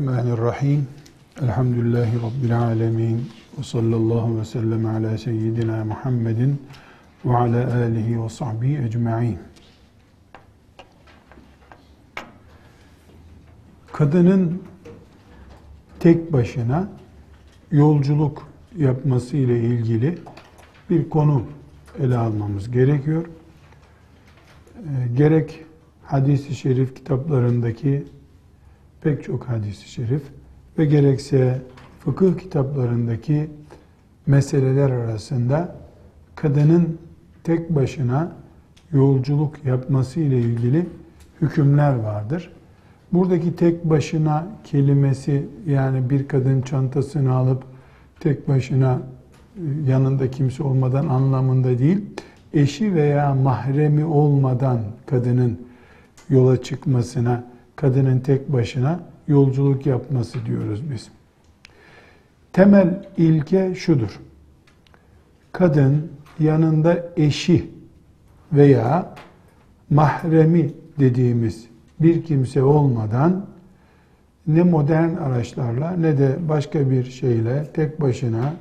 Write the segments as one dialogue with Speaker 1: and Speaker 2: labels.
Speaker 1: Bismillahirrahmanirrahim. Elhamdülillahi Rabbil alemin. Ve sallallahu ve sellem ala seyyidina Muhammedin ve ala alihi ve sahbihi ecma'in. Kadının tek başına yolculuk yapması ile ilgili bir konu ele almamız gerekiyor. Ee, gerek hadis-i şerif kitaplarındaki pek çok hadis-i şerif ve gerekse fıkıh kitaplarındaki meseleler arasında kadının tek başına yolculuk yapması ile ilgili hükümler vardır. Buradaki tek başına kelimesi yani bir kadın çantasını alıp tek başına e, yanında kimse olmadan anlamında değil, eşi veya mahremi olmadan kadının yola çıkmasına kadının tek başına yolculuk yapması diyoruz biz. Temel ilke şudur. Kadın yanında eşi veya mahremi dediğimiz bir kimse olmadan ne modern araçlarla ne de başka bir şeyle tek başına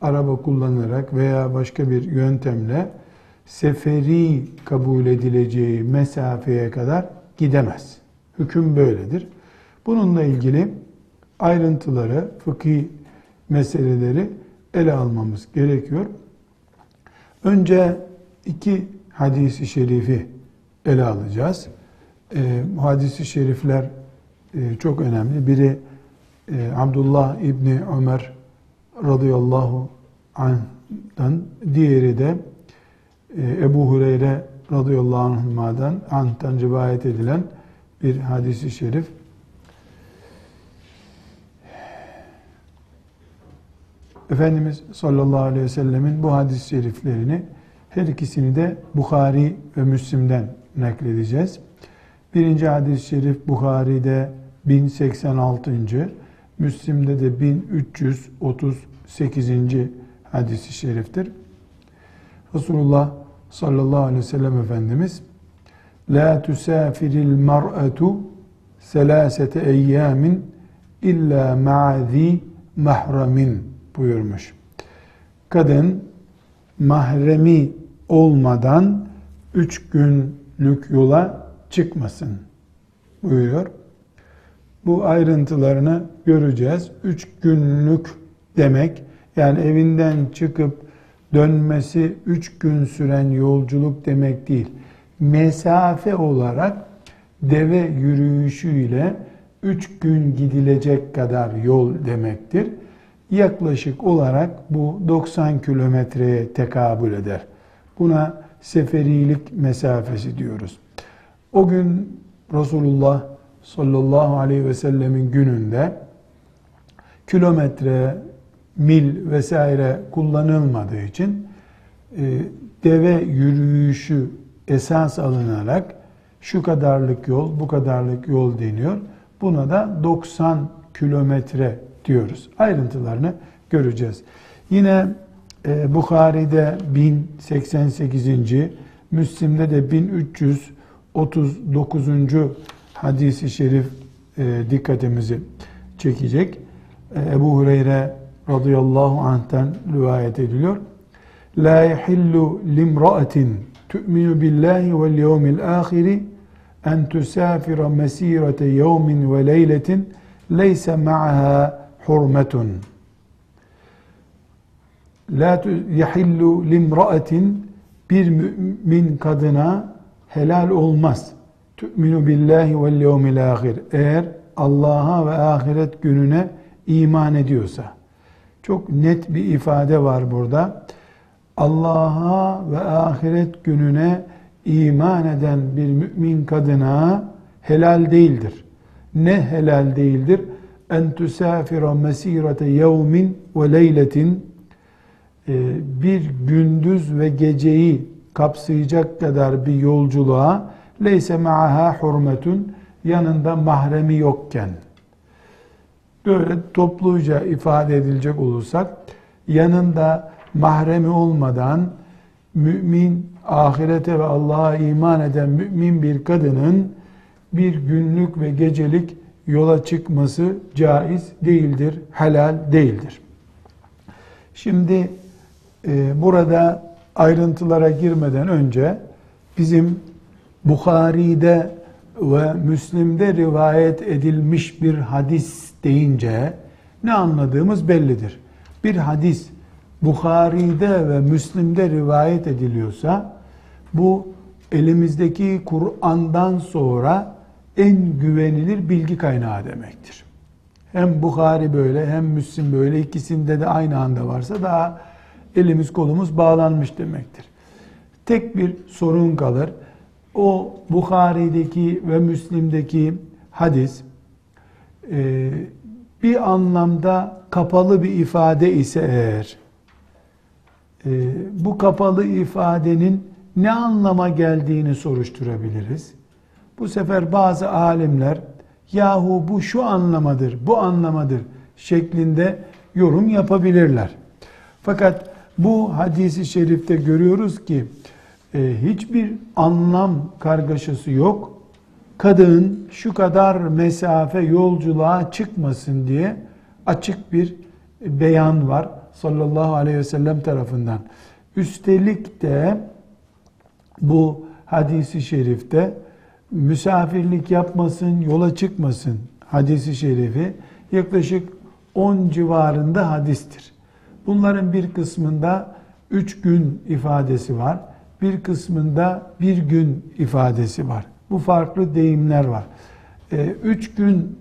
Speaker 1: araba kullanarak veya başka bir yöntemle seferi kabul edileceği mesafeye kadar gidemez. Hüküm böyledir. Bununla ilgili ayrıntıları, fıkhi meseleleri ele almamız gerekiyor. Önce iki hadisi şerifi ele alacağız. E, hadisi şerifler e, çok önemli. Biri e, Abdullah İbni Ömer radıyallahu anh'dan, diğeri de e, Ebu Hureyre radıyallahu anh'dan, anh'tan rivayet edilen bir hadisi şerif. Efendimiz sallallahu aleyhi ve sellemin bu hadis-i şeriflerini her ikisini de Bukhari ve Müslim'den nakledeceğiz. Birinci hadis-i şerif Bukhari'de 1086. Müslim'de de 1338. hadis-i şeriftir. Resulullah sallallahu aleyhi ve sellem Efendimiz La tusafiril mar'atu selasete eyyamin illa ma'zi mahramin buyurmuş. Kadın mahremi olmadan üç günlük yola çıkmasın buyuruyor. Bu ayrıntılarını göreceğiz. Üç günlük demek yani evinden çıkıp dönmesi üç gün süren yolculuk demek değil mesafe olarak deve yürüyüşüyle üç gün gidilecek kadar yol demektir. Yaklaşık olarak bu 90 kilometreye tekabül eder. Buna seferilik mesafesi diyoruz. O gün Resulullah sallallahu aleyhi ve sellemin gününde kilometre, mil vesaire kullanılmadığı için e, deve yürüyüşü esas alınarak şu kadarlık yol, bu kadarlık yol deniyor. Buna da 90 kilometre diyoruz. Ayrıntılarını göreceğiz. Yine e, Bukhari'de 1088. Müslim'de de 1339. hadisi şerif e, dikkatimizi çekecek. E, Ebu Hureyre radıyallahu anh'ten rivayet ediliyor. La yahillu limra'atin tu'minu billahi vel yevmil ahiri en tusafira mesirete yevmin ve leyletin leyse ma'ha hurmetun. La yahillu limra'atin bir mümin kadına helal olmaz. Tü'minu billahi vel yevmil ahir. Eğer Allah'a ve ahiret gününe iman ediyorsa. Çok net bir ifade var burada. Allah'a ve ahiret gününe iman eden bir mümin kadına helal değildir. Ne helal değildir? En tusafira mesirete yevmin ve leyletin e, bir gündüz ve geceyi kapsayacak kadar bir yolculuğa leyse ma'aha hurmetun yanında mahremi yokken böyle topluca ifade edilecek olursak yanında mahremi olmadan mümin, ahirete ve Allah'a iman eden mümin bir kadının bir günlük ve gecelik yola çıkması caiz değildir, helal değildir. Şimdi e, burada ayrıntılara girmeden önce bizim Bukhari'de ve Müslim'de rivayet edilmiş bir hadis deyince ne anladığımız bellidir. Bir hadis Bukhari'de ve Müslim'de rivayet ediliyorsa bu elimizdeki Kur'an'dan sonra en güvenilir bilgi kaynağı demektir. Hem Bukhari böyle hem Müslim böyle ikisinde de aynı anda varsa daha elimiz kolumuz bağlanmış demektir. Tek bir sorun kalır. O Bukhari'deki ve Müslim'deki hadis e, bir anlamda kapalı bir ifade ise eğer bu kapalı ifadenin ne anlama geldiğini soruşturabiliriz. Bu sefer bazı alimler yahu bu şu anlamadır, bu anlamadır şeklinde yorum yapabilirler. Fakat bu hadisi şerifte görüyoruz ki e, hiçbir anlam kargaşası yok. Kadın şu kadar mesafe yolculuğa çıkmasın diye açık bir beyan var sallallahu aleyhi ve sellem tarafından. Üstelik de bu hadisi şerifte misafirlik yapmasın, yola çıkmasın hadisi şerifi yaklaşık 10 civarında hadistir. Bunların bir kısmında 3 gün ifadesi var. Bir kısmında bir gün ifadesi var. Bu farklı deyimler var. 3 ee, gün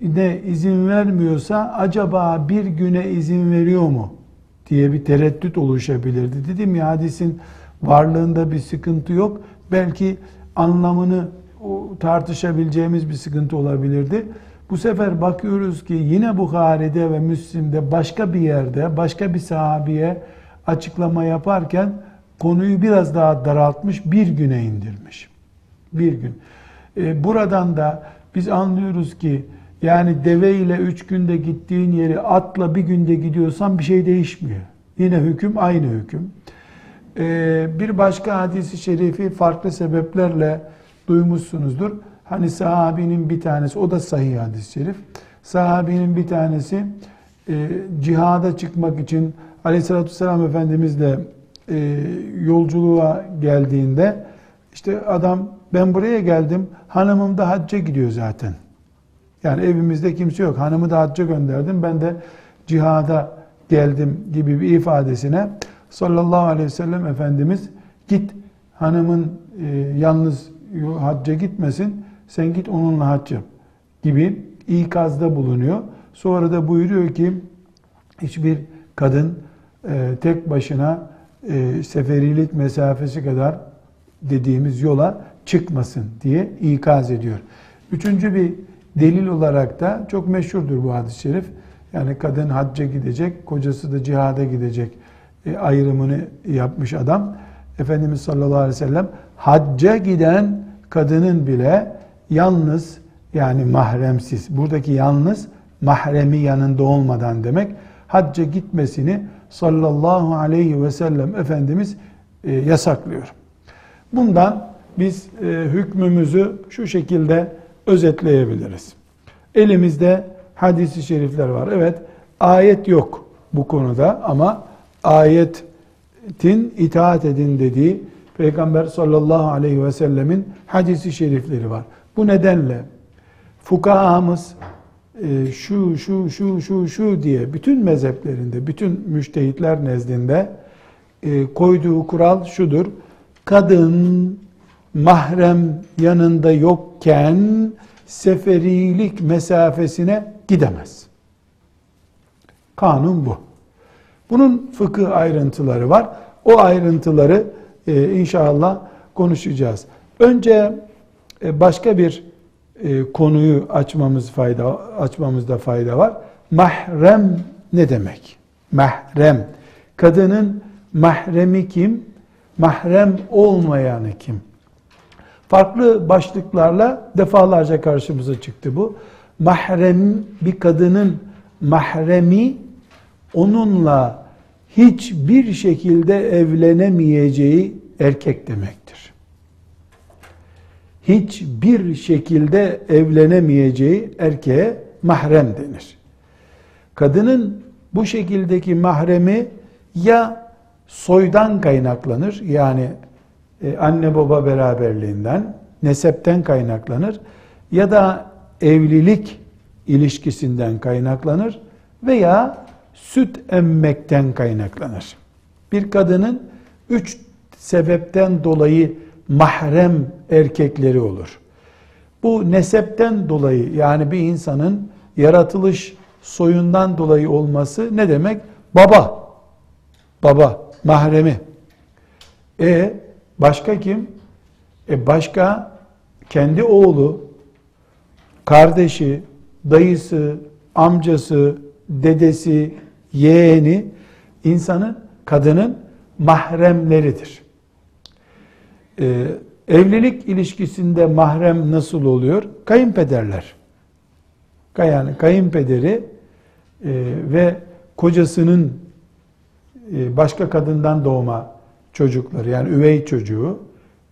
Speaker 1: de izin vermiyorsa acaba bir güne izin veriyor mu diye bir tereddüt oluşabilirdi. Dedim ya hadisin varlığında bir sıkıntı yok. Belki anlamını tartışabileceğimiz bir sıkıntı olabilirdi. Bu sefer bakıyoruz ki yine Bukhari'de ve Müslim'de başka bir yerde başka bir sahabiye açıklama yaparken konuyu biraz daha daraltmış bir güne indirmiş. Bir gün. Ee, buradan da biz anlıyoruz ki yani deve ile üç günde gittiğin yeri atla bir günde gidiyorsan bir şey değişmiyor. Yine hüküm aynı hüküm. Ee, bir başka hadisi şerifi farklı sebeplerle duymuşsunuzdur. Hani sahabinin bir tanesi, o da sahih hadis-i şerif. Sahabinin bir tanesi e, cihada çıkmak için aleyhissalatü vesselam Efendimizle e, yolculuğa geldiğinde işte adam ben buraya geldim hanımım da hacca gidiyor zaten. Yani evimizde kimse yok. Hanımı da hacca gönderdim. Ben de cihada geldim gibi bir ifadesine sallallahu aleyhi ve sellem Efendimiz git hanımın e, yalnız hacca gitmesin sen git onunla hac yap gibi ikazda bulunuyor. Sonra da buyuruyor ki hiçbir kadın e, tek başına e, seferilik mesafesi kadar dediğimiz yola çıkmasın diye ikaz ediyor. Üçüncü bir delil olarak da çok meşhurdur bu hadis-i şerif. Yani kadın hacca gidecek, kocası da cihada gidecek e, ayrımını yapmış adam. Efendimiz sallallahu aleyhi ve sellem hacca giden kadının bile yalnız yani mahremsiz, buradaki yalnız mahremi yanında olmadan demek, hacca gitmesini sallallahu aleyhi ve sellem Efendimiz e, yasaklıyor. Bundan biz e, hükmümüzü şu şekilde özetleyebiliriz. Elimizde hadisi şerifler var. Evet, ayet yok bu konuda ama ayetin itaat edin dediği Peygamber sallallahu aleyhi ve sellemin hadisi şerifleri var. Bu nedenle fukahamız e, şu şu şu şu şu diye bütün mezheplerinde, bütün müştehitler nezdinde e, koyduğu kural şudur. Kadın mahrem yanında yokken seferilik mesafesine gidemez. Kanun bu. Bunun fıkıh ayrıntıları var. O ayrıntıları e, inşallah konuşacağız. Önce e, başka bir e, konuyu açmamız fayda açmamızda fayda var. Mahrem ne demek? Mahrem. Kadının mahremi kim? Mahrem olmayanı kim? Farklı başlıklarla defalarca karşımıza çıktı bu. Mahrem bir kadının mahremi onunla hiçbir şekilde evlenemeyeceği erkek demektir. hiçbir şekilde evlenemeyeceği erkeğe mahrem denir. Kadının bu şekildeki mahremi ya soydan kaynaklanır yani e, anne baba beraberliğinden, nesepten kaynaklanır ya da evlilik ilişkisinden kaynaklanır veya süt emmekten kaynaklanır. Bir kadının üç sebepten dolayı mahrem erkekleri olur. Bu nesepten dolayı yani bir insanın yaratılış soyundan dolayı olması ne demek? Baba. Baba, mahremi. E başka kim? E başka kendi oğlu, kardeşi, dayısı, amcası, dedesi, yeğeni insanın, kadının mahremleridir. Ee, evlilik ilişkisinde mahrem nasıl oluyor? Kayınpederler. Yani kayınpederi e, ve kocasının e, başka kadından doğma çocukları yani üvey çocuğu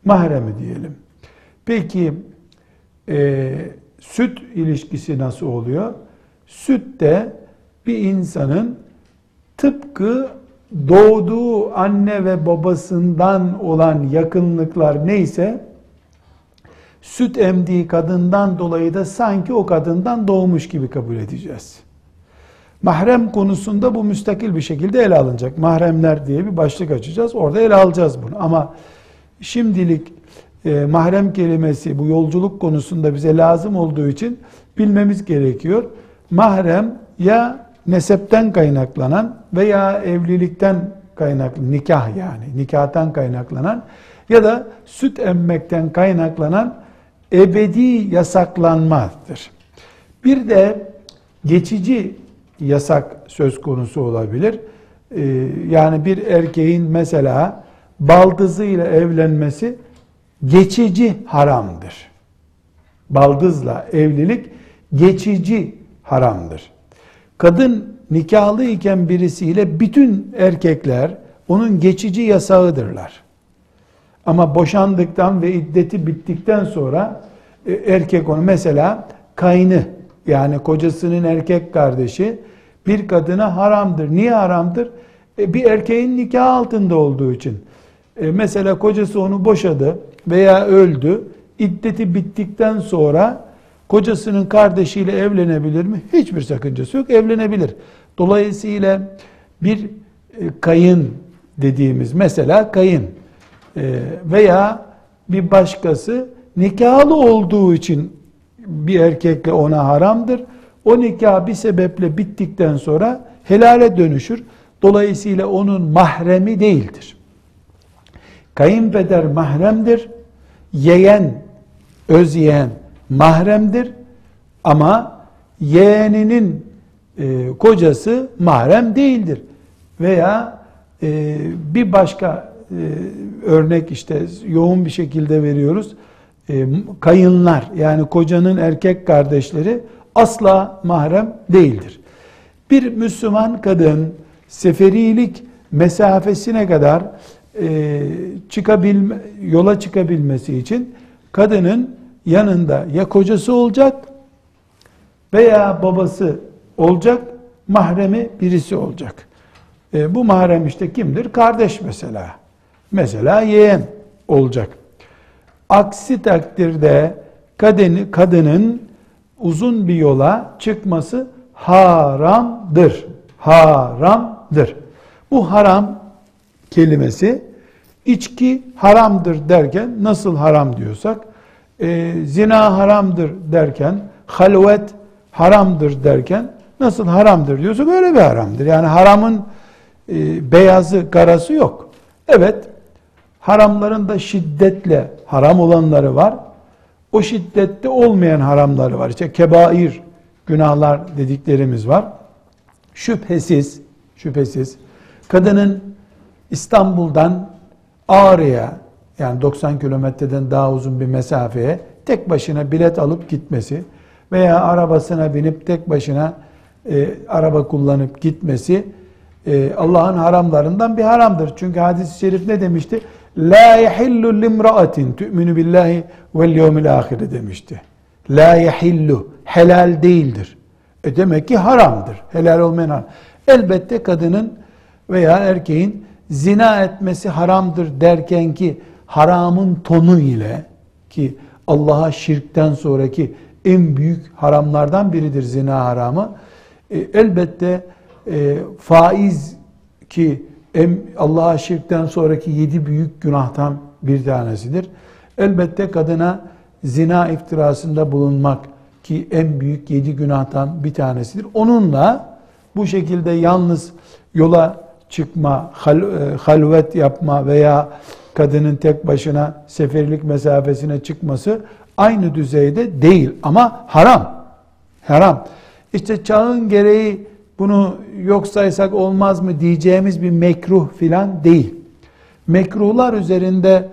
Speaker 1: mahremi diyelim. Peki e, süt ilişkisi nasıl oluyor? Süt de bir insanın tıpkı doğduğu anne ve babasından olan yakınlıklar neyse süt emdiği kadından dolayı da sanki o kadından doğmuş gibi kabul edeceğiz. Mahrem konusunda bu müstakil bir şekilde ele alınacak. Mahremler diye bir başlık açacağız. Orada ele alacağız bunu. Ama şimdilik e, mahrem kelimesi bu yolculuk konusunda bize lazım olduğu için bilmemiz gerekiyor. Mahrem ya nesepten kaynaklanan veya evlilikten kaynaklı nikah yani nikahtan kaynaklanan ya da süt emmekten kaynaklanan ebedi yasaklanmadır. Bir de geçici yasak söz konusu olabilir. Ee, yani bir erkeğin mesela baldızıyla evlenmesi geçici haramdır. Baldızla evlilik geçici haramdır. Kadın nikahlı iken birisiyle bütün erkekler onun geçici yasağıdırlar. Ama boşandıktan ve iddeti bittikten sonra e, erkek onu mesela kaynı yani kocasının erkek kardeşi bir kadına haramdır. Niye haramdır? E, bir erkeğin nikah altında olduğu için. E, mesela kocası onu boşadı veya öldü. İddeti bittikten sonra kocasının kardeşiyle evlenebilir mi? Hiçbir sakıncası yok. Evlenebilir. Dolayısıyla bir e, kayın dediğimiz mesela kayın e, veya bir başkası nikahlı olduğu için bir erkekle ona haramdır. O nikah bir sebeple bittikten sonra helale dönüşür. Dolayısıyla onun mahremi değildir. Kayınpeder mahremdir. Yeğen, öz yeğen mahremdir. Ama yeğeninin e, kocası mahrem değildir. Veya e, bir başka e, örnek işte yoğun bir şekilde veriyoruz. E, kayınlar yani kocanın erkek kardeşleri asla mahrem değildir. Bir Müslüman kadın seferilik mesafesine kadar e, çıkabilme, yola çıkabilmesi için kadının yanında ya kocası olacak veya babası olacak, mahremi birisi olacak. E, bu mahrem işte kimdir? Kardeş mesela. Mesela yeğen olacak. Aksi takdirde kadını, kadının uzun bir yola çıkması haramdır. Haramdır. Bu haram kelimesi içki haramdır derken nasıl haram diyorsak e, zina haramdır derken halvet haramdır derken nasıl haramdır diyorsak öyle bir haramdır. Yani haramın e, beyazı karası yok. Evet haramların da şiddetle haram olanları var. O şiddette olmayan haramları var. İşte kebair günahlar dediklerimiz var. Şüphesiz, şüphesiz kadının İstanbul'dan Ağrı'ya yani 90 kilometreden daha uzun bir mesafeye tek başına bilet alıp gitmesi veya arabasına binip tek başına e, araba kullanıp gitmesi e, Allah'ın haramlarından bir haramdır. Çünkü hadis-i şerif ne demişti? La yehillu limra'atin tu'minu billahi vel yevmil ahire demişti. La yehillu helal değildir. E demek ki haramdır. Helal olmayan haram. Elbette kadının veya erkeğin zina etmesi haramdır derken ki haramın tonu ile ki Allah'a şirkten sonraki en büyük haramlardan biridir zina haramı. E, elbette e, faiz ki Allah'a şirkten sonraki yedi büyük günahtan bir tanesidir. Elbette kadına zina iftirasında bulunmak ki en büyük yedi günahtan bir tanesidir. Onunla bu şekilde yalnız yola çıkma, hal, e, halvet yapma veya kadının tek başına seferlik mesafesine çıkması aynı düzeyde değil ama haram. Haram. İşte çağın gereği bunu yok saysak olmaz mı diyeceğimiz bir mekruh filan değil. Mekruhlar üzerinde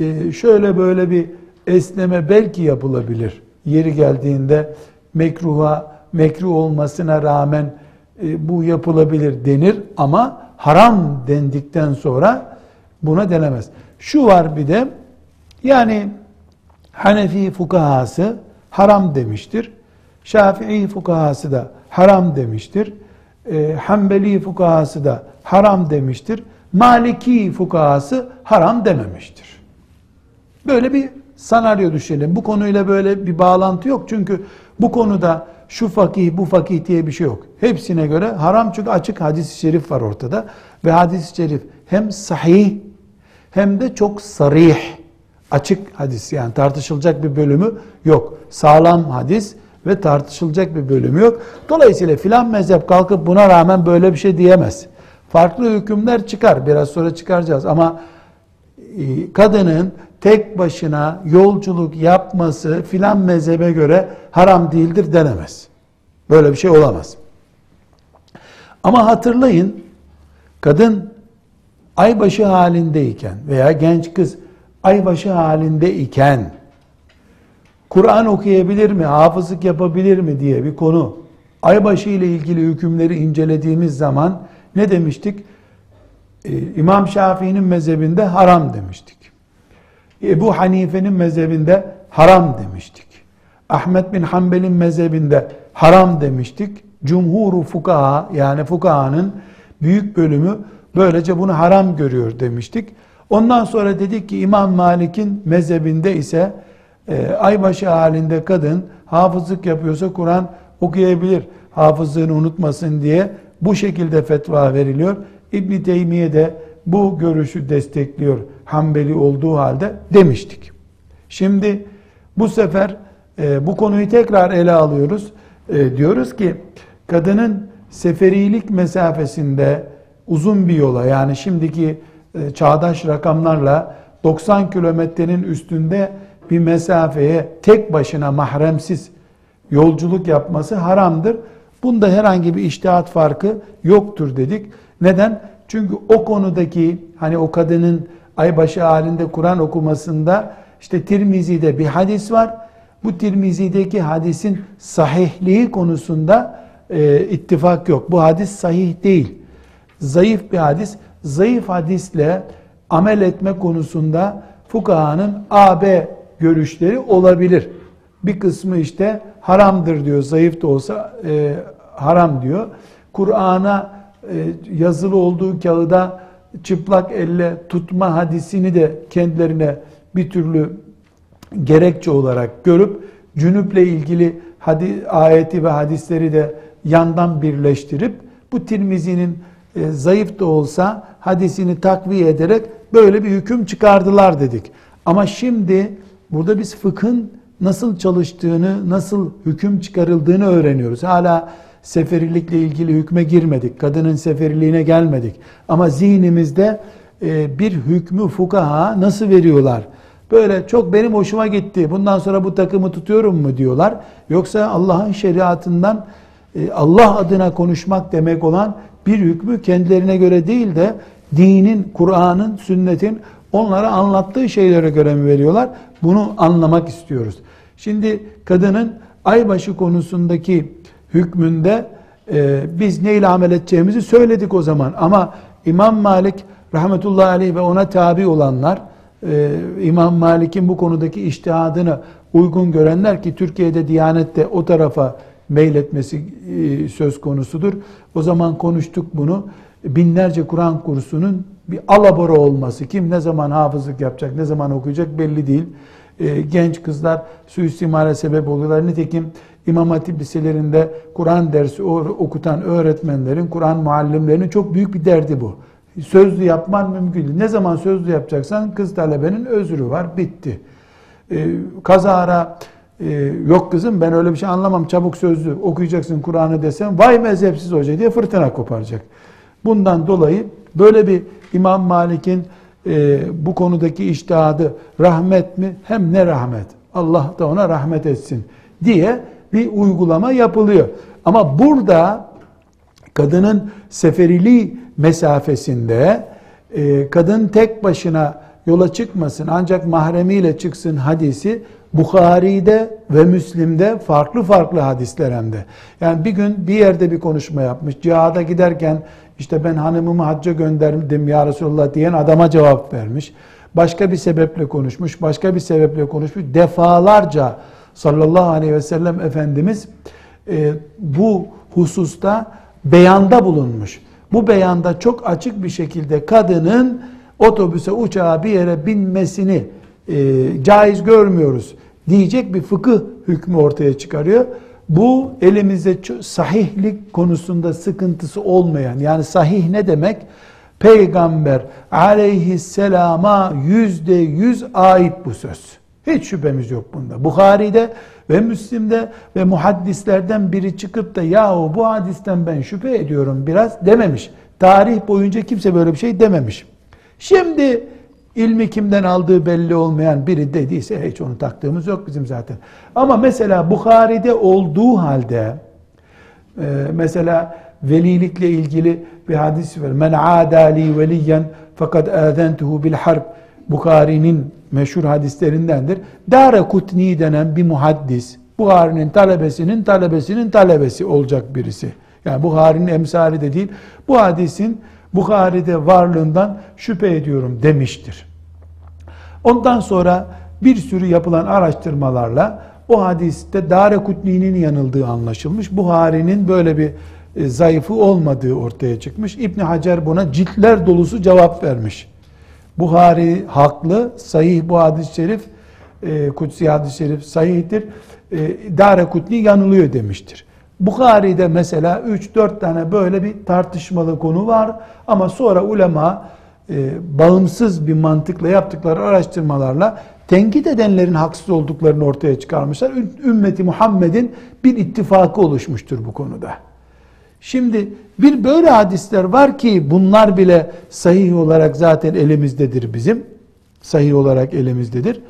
Speaker 1: e, şöyle böyle bir esneme belki yapılabilir. Yeri geldiğinde mekruha, mekruh olmasına rağmen e, bu yapılabilir denir ama haram dendikten sonra buna denemez. Şu var bir de yani Hanefi fukahası haram demiştir. Şafii fukahası da haram demiştir. E, Hanbeli fukahası da haram demiştir. Maliki fukahası haram dememiştir. Böyle bir senaryo düşünelim. Bu konuyla böyle bir bağlantı yok. Çünkü bu konuda şu fakih bu fakih diye bir şey yok. Hepsine göre haram çünkü açık hadis-i şerif var ortada. Ve hadis-i şerif hem sahih hem de çok sarih. Açık hadis yani tartışılacak bir bölümü yok. Sağlam hadis ve tartışılacak bir bölümü yok. Dolayısıyla filan mezhep kalkıp buna rağmen böyle bir şey diyemez. Farklı hükümler çıkar. Biraz sonra çıkaracağız ama e, kadının tek başına yolculuk yapması filan mezhebe göre haram değildir denemez. Böyle bir şey olamaz. Ama hatırlayın kadın aybaşı halindeyken veya genç kız aybaşı halindeyken Kur'an okuyabilir mi, hafızlık yapabilir mi diye bir konu aybaşı ile ilgili hükümleri incelediğimiz zaman ne demiştik? Ee, İmam Şafii'nin mezhebinde haram demiştik. Ebu Hanife'nin mezhebinde haram demiştik. Ahmet bin Hanbel'in mezhebinde haram demiştik. Cumhuru fukaha yani fukahanın büyük bölümü böylece bunu haram görüyor demiştik. Ondan sonra dedik ki İmam Malik'in mezhebinde ise e, aybaşı halinde kadın hafızlık yapıyorsa Kur'an okuyabilir hafızlığını unutmasın diye bu şekilde fetva veriliyor. İbn Teymiye de bu görüşü destekliyor Hanbeli olduğu halde demiştik. Şimdi bu sefer e, bu konuyu tekrar ele alıyoruz. E, diyoruz ki kadının seferilik mesafesinde uzun bir yola yani şimdiki e, çağdaş rakamlarla 90 kilometrenin üstünde bir mesafeye tek başına mahremsiz yolculuk yapması haramdır. Bunda herhangi bir iştihat farkı yoktur dedik. Neden? Çünkü o konudaki hani o kadının aybaşı halinde Kur'an okumasında işte Tirmizi'de bir hadis var. Bu Tirmizi'deki hadisin sahihliği konusunda e, ittifak yok. Bu hadis sahih değil. Zayıf bir hadis. Zayıf hadisle amel etme konusunda fukahanın AB görüşleri olabilir. Bir kısmı işte haramdır diyor. Zayıf da olsa e, haram diyor. Kur'an'a e, yazılı olduğu kağıda çıplak elle tutma hadisini de kendilerine bir türlü gerekçe olarak görüp cünüple ilgili hadi, ayeti ve hadisleri de yandan birleştirip bu Tirmizi'nin e, zayıf da olsa hadisini takviye ederek böyle bir hüküm çıkardılar dedik. Ama şimdi burada biz fıkhın nasıl çalıştığını, nasıl hüküm çıkarıldığını öğreniyoruz. Hala seferilikle ilgili hükme girmedik. Kadının seferiliğine gelmedik. Ama zihnimizde e, bir hükmü fukaha nasıl veriyorlar? Böyle çok benim hoşuma gitti. Bundan sonra bu takımı tutuyorum mu diyorlar. Yoksa Allah'ın şeriatından e, Allah adına konuşmak demek olan bir hükmü kendilerine göre değil de dinin, Kur'an'ın, sünnetin onlara anlattığı şeylere göre mi veriyorlar? Bunu anlamak istiyoruz. Şimdi kadının aybaşı konusundaki hükmünde e, biz neyle amel edeceğimizi söyledik o zaman. Ama İmam Malik rahmetullahi aleyh ve ona tabi olanlar, e, İmam Malik'in bu konudaki iştihadını uygun görenler ki Türkiye'de Diyanet'te o tarafa meyletmesi e, söz konusudur. O zaman konuştuk bunu. Binlerce Kur'an kursunun bir alabora olması, kim ne zaman hafızlık yapacak, ne zaman okuyacak belli değil. E, genç kızlar suistimale sebep oluyorlar. Nitekim İmam Hatip liselerinde Kur'an dersi okutan öğretmenlerin, Kur'an muallimlerinin çok büyük bir derdi bu. Sözlü yapman mümkün değil. Ne zaman sözlü yapacaksan kız talebenin özrü var, bitti. Ee, kazara e, yok kızım ben öyle bir şey anlamam çabuk sözlü okuyacaksın Kur'an'ı desem vay mezhepsiz hoca diye fırtına koparacak. Bundan dolayı böyle bir İmam Malik'in e, bu konudaki iştihadı rahmet mi? Hem ne rahmet. Allah da ona rahmet etsin diye bir uygulama yapılıyor. Ama burada kadının seferiliği mesafesinde e, kadın tek başına yola çıkmasın ancak mahremiyle çıksın hadisi Bukhari'de ve Müslim'de farklı farklı hadisler hem de. Yani bir gün bir yerde bir konuşma yapmış. Cihada giderken işte ben hanımımı hacca gönderdim ya Resulullah diyen adama cevap vermiş. Başka bir sebeple konuşmuş, başka bir sebeple konuşmuş. Defalarca sallallahu aleyhi ve sellem Efendimiz e, bu hususta beyanda bulunmuş. Bu beyanda çok açık bir şekilde kadının otobüse, uçağa bir yere binmesini e, caiz görmüyoruz diyecek bir fıkıh hükmü ortaya çıkarıyor. Bu elimizde sahihlik konusunda sıkıntısı olmayan yani sahih ne demek? Peygamber aleyhisselama yüzde yüz ait bu söz. Hiç şüphemiz yok bunda. Bukhari'de ve Müslim'de ve muhaddislerden biri çıkıp da yahu bu hadisten ben şüphe ediyorum biraz dememiş. Tarih boyunca kimse böyle bir şey dememiş. Şimdi ilmi kimden aldığı belli olmayan biri dediyse hiç onu taktığımız yok bizim zaten. Ama mesela Bukhari'de olduğu halde e, mesela velilikle ilgili bir hadis var. Men adali veliyen fakat azentuhu bil harb Bukhari'nin meşhur hadislerindendir. Dara Kutni denen bir muhaddis, Buhari'nin talebesinin talebesinin talebesi olacak birisi. Yani Buhari'nin emsali de değil. Bu hadisin Buhari'de varlığından şüphe ediyorum demiştir. Ondan sonra bir sürü yapılan araştırmalarla o hadiste Dare Kutni'nin yanıldığı anlaşılmış. Buhari'nin böyle bir e, zayıfı olmadığı ortaya çıkmış. İbn Hacer buna ciltler dolusu cevap vermiş. Buhari haklı, sahih bu hadis-i şerif, e, kutsi hadis-i şerif sahihtir. E, Dare Kutni yanılıyor demiştir. Bukhari'de mesela 3-4 tane böyle bir tartışmalı konu var ama sonra ulema e, bağımsız bir mantıkla yaptıkları araştırmalarla tenkit edenlerin haksız olduklarını ortaya çıkarmışlar. Ümmeti Muhammed'in bir ittifakı oluşmuştur bu konuda. Şimdi bir böyle hadisler var ki bunlar bile sahih olarak zaten elimizdedir bizim. Sahih olarak elimizdedir.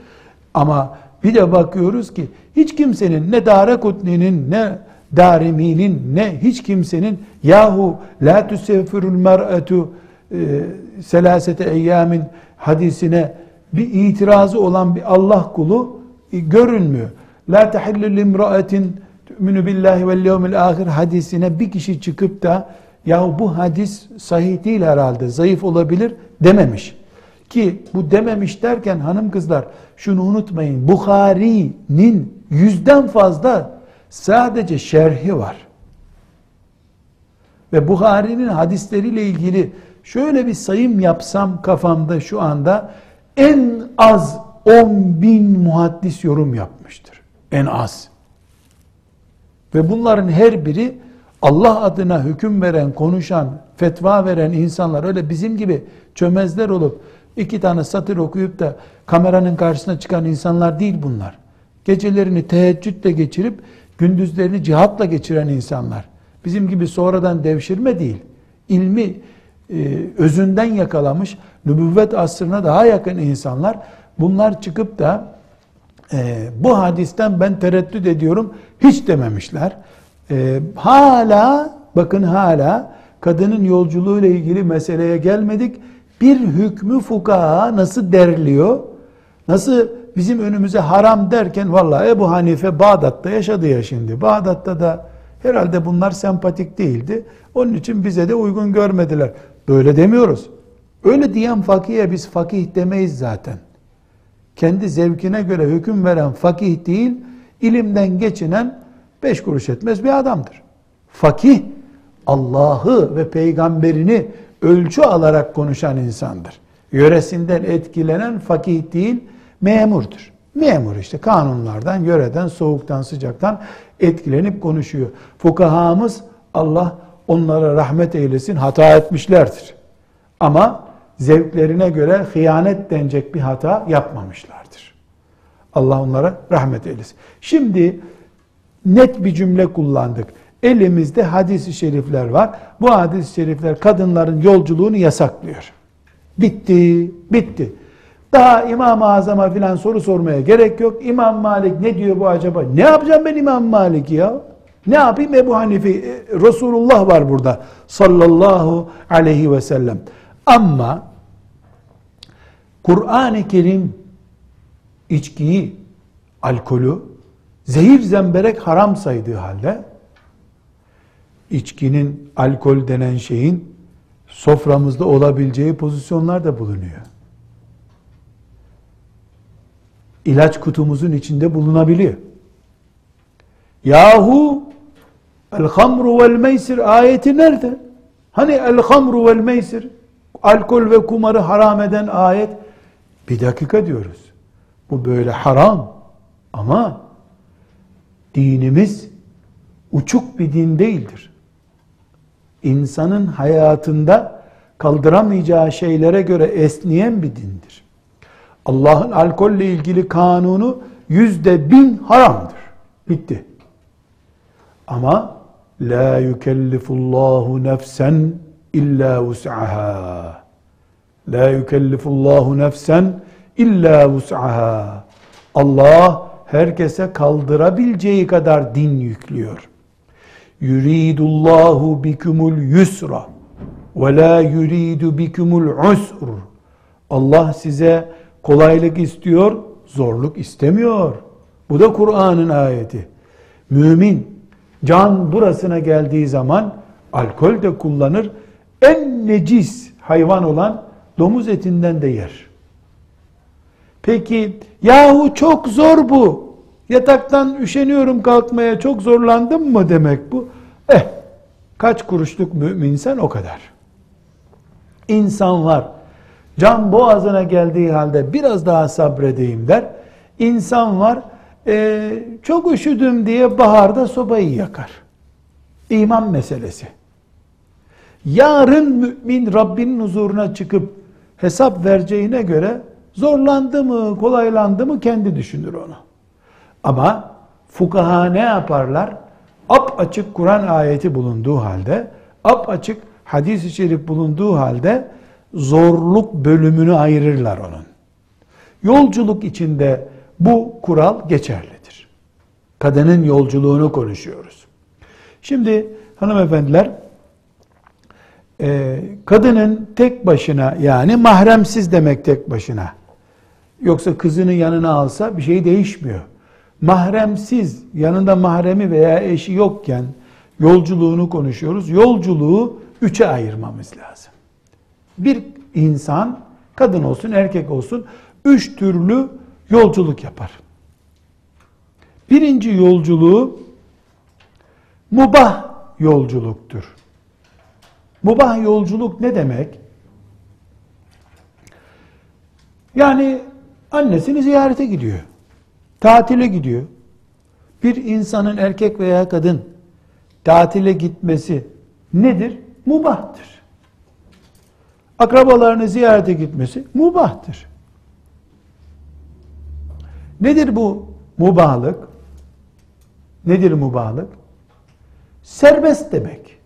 Speaker 1: Ama bir de bakıyoruz ki hiç kimsenin ne Darekutni'nin ne Darimi'nin ne hiç kimsenin yahu la tusefirul mer'etu e, selasete eyyamin hadisine bir itirazı olan bir Allah kulu e, görünmüyor. La tahillu limra'etin tu'minu billahi vel yevmil ahir hadisine bir kişi çıkıp da ya bu hadis sahih değil herhalde zayıf olabilir dememiş. Ki bu dememiş derken hanım kızlar şunu unutmayın. Bukhari'nin yüzden fazla sadece şerhi var. Ve Bukhari'nin hadisleriyle ilgili şöyle bir sayım yapsam kafamda şu anda en az 10 bin muhaddis yorum yapmıştır. En az. Ve bunların her biri Allah adına hüküm veren, konuşan, fetva veren insanlar öyle bizim gibi çömezler olup iki tane satır okuyup da kameranın karşısına çıkan insanlar değil bunlar. Gecelerini teheccüdle geçirip gündüzlerini cihatla geçiren insanlar. Bizim gibi sonradan devşirme değil. İlmi e, özünden yakalamış, nübüvvet asrına daha yakın insanlar. Bunlar çıkıp da e, bu hadisten ben tereddüt ediyorum hiç dememişler. E, hala bakın hala kadının yolculuğu ile ilgili meseleye gelmedik. Bir hükmü fukaha nasıl derliyor? Nasıl bizim önümüze haram derken vallahi Ebu Hanife Bağdat'ta yaşadı ya şimdi. Bağdat'ta da herhalde bunlar sempatik değildi. Onun için bize de uygun görmediler. Böyle demiyoruz. Öyle diyen fakihe biz fakih demeyiz zaten. Kendi zevkine göre hüküm veren fakih değil, ilimden geçinen beş kuruş etmez bir adamdır. Fakih, Allah'ı ve peygamberini ölçü alarak konuşan insandır. Yöresinden etkilenen fakih değil, memurdur. Memur işte kanunlardan, yöreden, soğuktan, sıcaktan etkilenip konuşuyor. Fukahamız Allah onlara rahmet eylesin hata etmişlerdir. Ama zevklerine göre hıyanet denecek bir hata yapmamışlardır. Allah onlara rahmet eylesin. Şimdi net bir cümle kullandık. Elimizde hadis-i şerifler var. Bu hadis-i şerifler kadınların yolculuğunu yasaklıyor. Bitti, bitti. Daha İmam-ı Azam'a filan soru sormaya gerek yok. İmam Malik ne diyor bu acaba? Ne yapacağım ben İmam Malik ya? Ne yapayım Ebu Hanife? E, Resulullah var burada sallallahu aleyhi ve sellem. Ama Kur'an-ı Kerim içkiyi, alkolü zehir zemberek haram saydığı halde içkinin, alkol denen şeyin soframızda olabileceği pozisyonlar da bulunuyor. İlaç kutumuzun içinde bulunabiliyor. Yahu el hamru vel meysir ayeti nerede? Hani el hamru vel meysir alkol ve kumarı haram eden ayet bir dakika diyoruz. Bu böyle haram ama dinimiz uçuk bir din değildir. İnsanın hayatında kaldıramayacağı şeylere göre esniyen bir dindir. Allah'ın alkolle ilgili kanunu yüzde bin haramdır. Bitti. Ama la yükellifullahu nefsen illa vus'aha. La yükellifullahu nefsen illa vus'aha. Allah herkese kaldırabileceği kadar din yüklüyor. Yuridullahu bikumul yusra ve la yuridu bikumul usr. Allah size kolaylık istiyor, zorluk istemiyor. Bu da Kur'an'ın ayeti. Mümin can burasına geldiği zaman alkol de kullanır. En necis hayvan olan domuz etinden de yer. Peki yahu çok zor bu. Yataktan üşeniyorum kalkmaya çok zorlandım mı demek bu? Eh kaç kuruşluk müminsen o kadar. İnsan var. Can boğazına geldiği halde biraz daha sabredeyim der. İnsan var. E, çok üşüdüm diye baharda sobayı yakar. İman meselesi. Yarın mümin Rabbinin huzuruna çıkıp hesap vereceğine göre zorlandı mı, kolaylandı mı kendi düşünür onu. Ama fukaha ne yaparlar? Ap açık Kur'an ayeti bulunduğu halde, ap açık hadis-i şerif bulunduğu halde zorluk bölümünü ayırırlar onun. Yolculuk içinde bu kural geçerlidir. Kadının yolculuğunu konuşuyoruz. Şimdi hanımefendiler e, kadının tek başına yani mahremsiz demek tek başına. Yoksa kızını yanına alsa bir şey değişmiyor. Mahremsiz, yanında mahremi veya eşi yokken yolculuğunu konuşuyoruz. Yolculuğu üçe ayırmamız lazım. Bir insan, kadın olsun erkek olsun, üç türlü yolculuk yapar. Birinci yolculuğu mubah yolculuktur. Mubah yolculuk ne demek? Yani annesini ziyarete gidiyor. Tatile gidiyor. Bir insanın erkek veya kadın tatile gitmesi nedir? Mubahtır. Akrabalarını ziyarete gitmesi mubahtır. Nedir bu mubahlık? Nedir mubahlık? Serbest demek.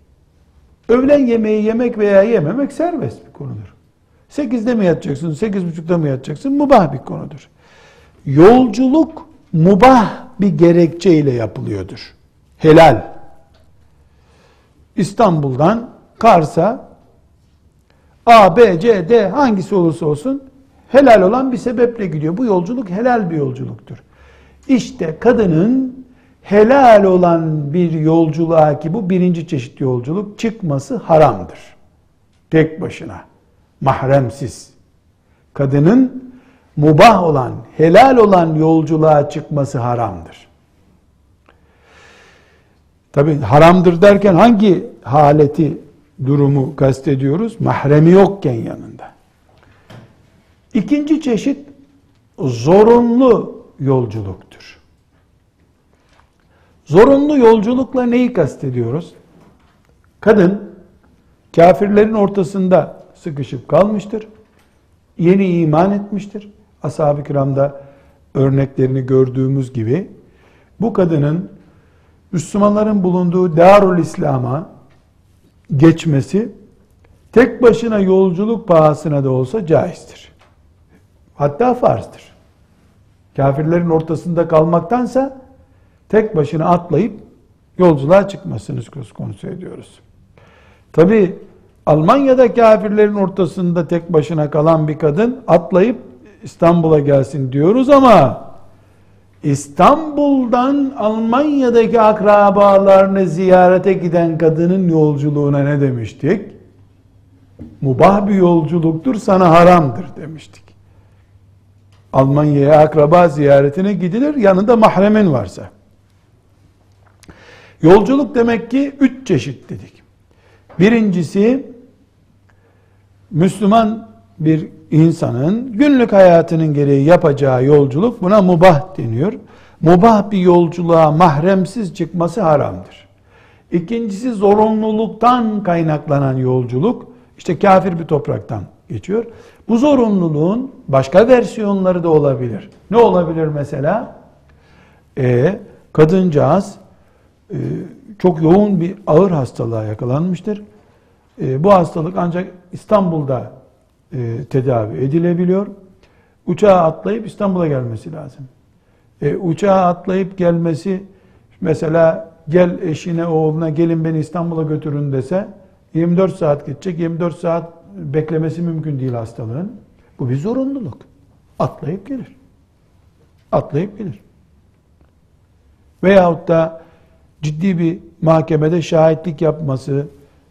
Speaker 1: Öğlen yemeği yemek veya yememek serbest bir konudur. Sekizde mi yatacaksın, sekiz buçukta mı yatacaksın? Mubah bir konudur. Yolculuk mubah bir gerekçeyle yapılıyordur. Helal. İstanbul'dan Kars'a A, B, C, D hangisi olursa olsun helal olan bir sebeple gidiyor. Bu yolculuk helal bir yolculuktur. İşte kadının helal olan bir yolculuğa ki bu birinci çeşit yolculuk çıkması haramdır. Tek başına. mahremsiz. Kadının mubah olan, helal olan yolculuğa çıkması haramdır. Tabi haramdır derken hangi haleti, durumu kastediyoruz? Mahremi yokken yanında. İkinci çeşit zorunlu yolculuktur. Zorunlu yolculukla neyi kastediyoruz? Kadın kafirlerin ortasında sıkışıp kalmıştır. Yeni iman etmiştir. Ashab-ı kiramda örneklerini gördüğümüz gibi bu kadının Müslümanların bulunduğu Darul İslam'a geçmesi tek başına yolculuk pahasına da olsa caizdir. Hatta farzdır. Kafirlerin ortasında kalmaktansa tek başına atlayıp yolculuğa çıkmasını söz konusu ediyoruz. Tabi Almanya'da kafirlerin ortasında tek başına kalan bir kadın atlayıp İstanbul'a gelsin diyoruz ama İstanbul'dan Almanya'daki akrabalarını ziyarete giden kadının yolculuğuna ne demiştik? Mubah bir yolculuktur, sana haramdır demiştik. Almanya'ya akraba ziyaretine gidilir, yanında mahremin varsa. Yolculuk demek ki üç çeşit dedik. Birincisi, Müslüman bir insanın günlük hayatının gereği yapacağı yolculuk buna mubah deniyor. Mubah bir yolculuğa mahremsiz çıkması haramdır. İkincisi zorunluluktan kaynaklanan yolculuk. işte kafir bir topraktan geçiyor. Bu zorunluluğun başka versiyonları da olabilir. Ne olabilir mesela? E, kadıncağız e, çok yoğun bir ağır hastalığa yakalanmıştır. E, bu hastalık ancak İstanbul'da e, tedavi edilebiliyor. Uçağa atlayıp İstanbul'a gelmesi lazım. E, uçağa atlayıp gelmesi mesela gel eşine oğluna gelin beni İstanbul'a götürün dese 24 saat geçecek. 24 saat beklemesi mümkün değil hastalığın. Bu bir zorunluluk. Atlayıp gelir. Atlayıp gelir. Veyahut da ciddi bir mahkemede şahitlik yapması,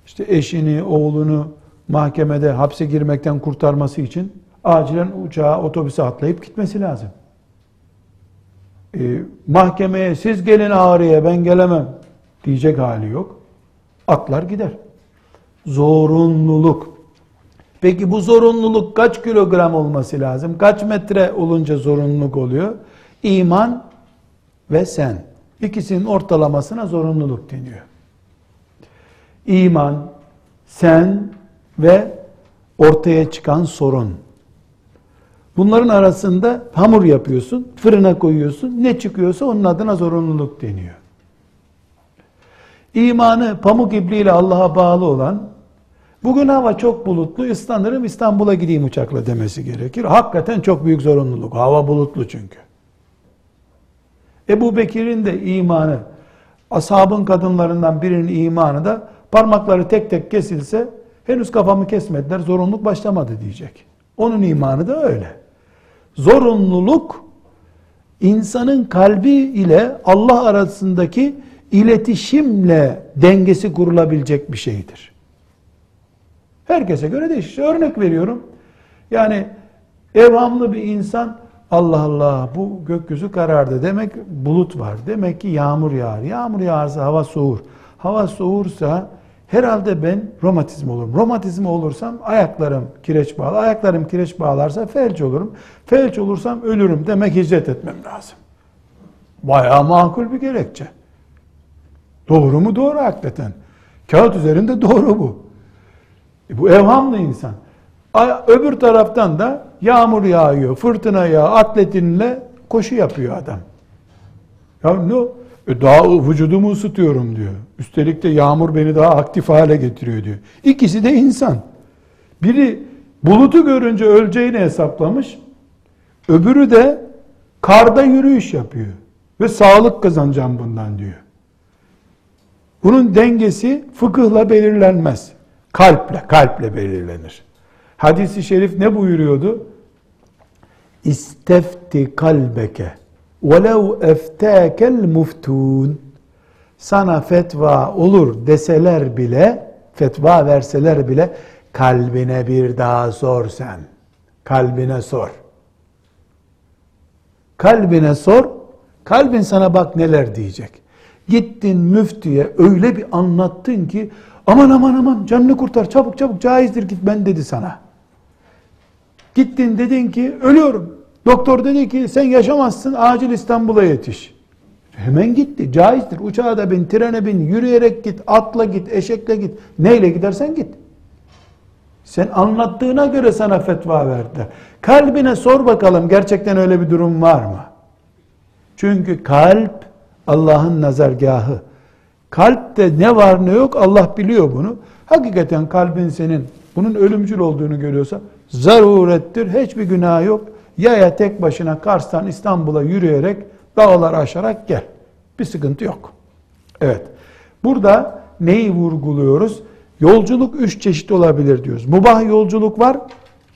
Speaker 1: işte eşini, oğlunu mahkemede hapse girmekten kurtarması için acilen uçağa, otobüse atlayıp gitmesi lazım. Ee, mahkemeye siz gelin ağrıya ben gelemem diyecek hali yok. Atlar gider. Zorunluluk. Peki bu zorunluluk kaç kilogram olması lazım? Kaç metre olunca zorunluluk oluyor? İman ve sen. İkisinin ortalamasına zorunluluk deniyor. İman, sen ve ortaya çıkan sorun. Bunların arasında hamur yapıyorsun, fırına koyuyorsun. Ne çıkıyorsa onun adına zorunluluk deniyor. İmanı pamuk ipliğiyle Allah'a bağlı olan, bugün hava çok bulutlu, ıslanırım İstanbul'a gideyim uçakla demesi gerekir. Hakikaten çok büyük zorunluluk. Hava bulutlu çünkü. Ebu Bekir'in de imanı, ashabın kadınlarından birinin imanı da parmakları tek tek kesilse henüz kafamı kesmediler zorunluluk başlamadı diyecek. Onun imanı da öyle. Zorunluluk insanın kalbi ile Allah arasındaki iletişimle dengesi kurulabilecek bir şeydir. Herkese göre değişir. Örnek veriyorum. Yani evhamlı bir insan Allah Allah bu gökyüzü karardı. Demek bulut var. Demek ki yağmur yağar. Yağmur yağarsa hava soğur. Hava soğursa herhalde ben romatizm olurum. Romatizm olursam ayaklarım kireç bağlı. Ayaklarım kireç bağlarsa felç olurum. Felç olursam ölürüm. Demek hicret etmem lazım. Bayağı makul bir gerekçe. Doğru mu? Doğru hakikaten. Kağıt üzerinde doğru bu. E bu evhamlı insan. Öbür taraftan da yağmur yağıyor, fırtına yağıyor, atletinle koşu yapıyor adam. Ya ne? E daha vücudumu ısıtıyorum diyor. Üstelik de yağmur beni daha aktif hale getiriyor diyor. İkisi de insan. Biri bulutu görünce öleceğini hesaplamış. Öbürü de karda yürüyüş yapıyor. Ve sağlık kazanacağım bundan diyor. Bunun dengesi fıkıhla belirlenmez. Kalple, kalple belirlenir. Hadis-i şerif ne buyuruyordu? İstefti kalbeke وَلَوْ اَفْتَاكَ الْمُفْتُونَ Sana fetva olur deseler bile, fetva verseler bile, kalbine bir daha sor sen. Kalbine sor. Kalbine sor. Kalbin sana bak neler diyecek. Gittin müftüye öyle bir anlattın ki aman aman aman canını kurtar çabuk çabuk caizdir git ben dedi sana. Gittin dedin ki ölüyorum. Doktor dedi ki sen yaşamazsın acil İstanbul'a yetiş. Hemen gitti. Caizdir. Uçağa da bin, trene bin, yürüyerek git, atla git, eşekle git. Neyle gidersen git. Sen anlattığına göre sana fetva verdi. Kalbine sor bakalım gerçekten öyle bir durum var mı? Çünkü kalp Allah'ın nazargahı. Kalpte ne var ne yok Allah biliyor bunu. Hakikaten kalbin senin bunun ölümcül olduğunu görüyorsa zarurettir. Hiçbir günah yok. Yaya tek başına Kars'tan İstanbul'a yürüyerek dağlar aşarak gel. Bir sıkıntı yok. Evet. Burada neyi vurguluyoruz? Yolculuk üç çeşit olabilir diyoruz. Mubah yolculuk var.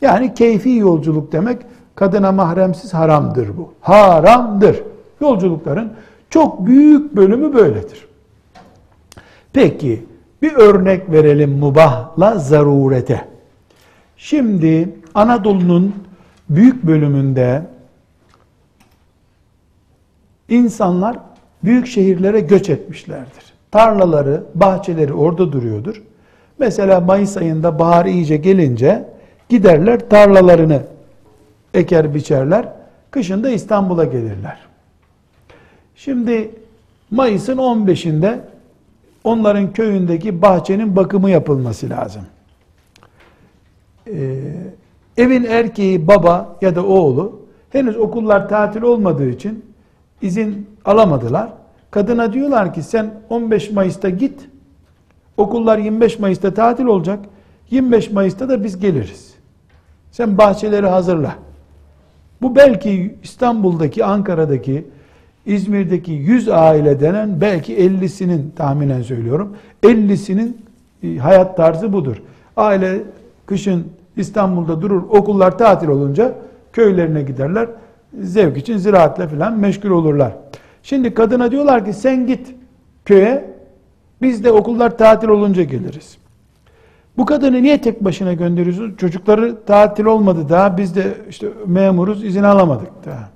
Speaker 1: Yani keyfi yolculuk demek. Kadına mahremsiz haramdır bu. Haramdır. Yolculukların çok büyük bölümü böyledir. Peki bir örnek verelim mubahla zarurete. Şimdi Anadolu'nun büyük bölümünde insanlar büyük şehirlere göç etmişlerdir. Tarlaları, bahçeleri orada duruyordur. Mesela Mayıs ayında bahar iyice gelince giderler tarlalarını eker biçerler. Kışında İstanbul'a gelirler. Şimdi Mayıs'ın 15'inde onların köyündeki bahçenin bakımı yapılması lazım. Ee, evin erkeği baba ya da oğlu henüz okullar tatil olmadığı için izin alamadılar. Kadına diyorlar ki sen 15 Mayıs'ta git. Okullar 25 Mayıs'ta tatil olacak. 25 Mayıs'ta da biz geliriz. Sen bahçeleri hazırla. Bu belki İstanbul'daki, Ankara'daki, İzmir'deki 100 aile denen belki 50'sinin tahminen söylüyorum. 50'sinin e, hayat tarzı budur. Aile kışın İstanbul'da durur, okullar tatil olunca köylerine giderler. Zevk için ziraatle falan meşgul olurlar. Şimdi kadına diyorlar ki sen git köye, biz de okullar tatil olunca geliriz. Bu kadını niye tek başına gönderiyorsunuz? Çocukları tatil olmadı daha, biz de işte memuruz, izin alamadık daha.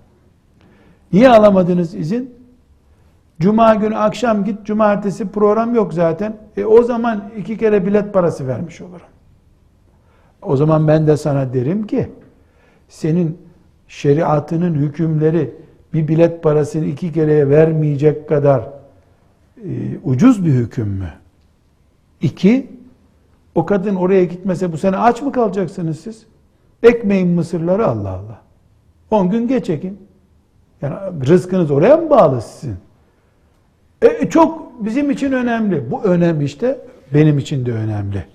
Speaker 1: Niye alamadınız izin? Cuma günü akşam git, cumartesi program yok zaten. E o zaman iki kere bilet parası vermiş olurum. O zaman ben de sana derim ki, senin şeriatının hükümleri bir bilet parasını iki kereye vermeyecek kadar e, ucuz bir hüküm mü? İki, o kadın oraya gitmese bu sene aç mı kalacaksınız siz? Ekmeğin mısırları Allah Allah. On gün geç ekin. Yani rızkınız oraya mı bağlı sizin? E, çok bizim için önemli. Bu önemli işte benim için de önemli.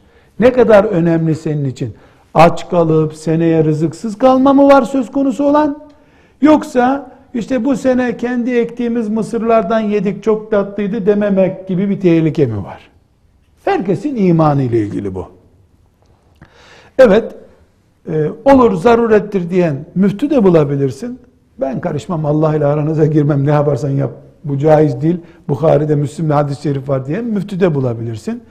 Speaker 1: Ne kadar önemli senin için? Aç kalıp seneye rızıksız kalma mı var söz konusu olan? Yoksa işte bu sene kendi ektiğimiz mısırlardan yedik çok tatlıydı dememek gibi bir tehlike mi var? Herkesin imanı ile ilgili bu. Evet, e, olur zarurettir diyen müftü de bulabilirsin. Ben karışmam Allah ile aranıza girmem ne yaparsan yap. Bu caiz değil. Bukhari'de Müslim'de hadis-i şerif var diyen müftü de bulabilirsin.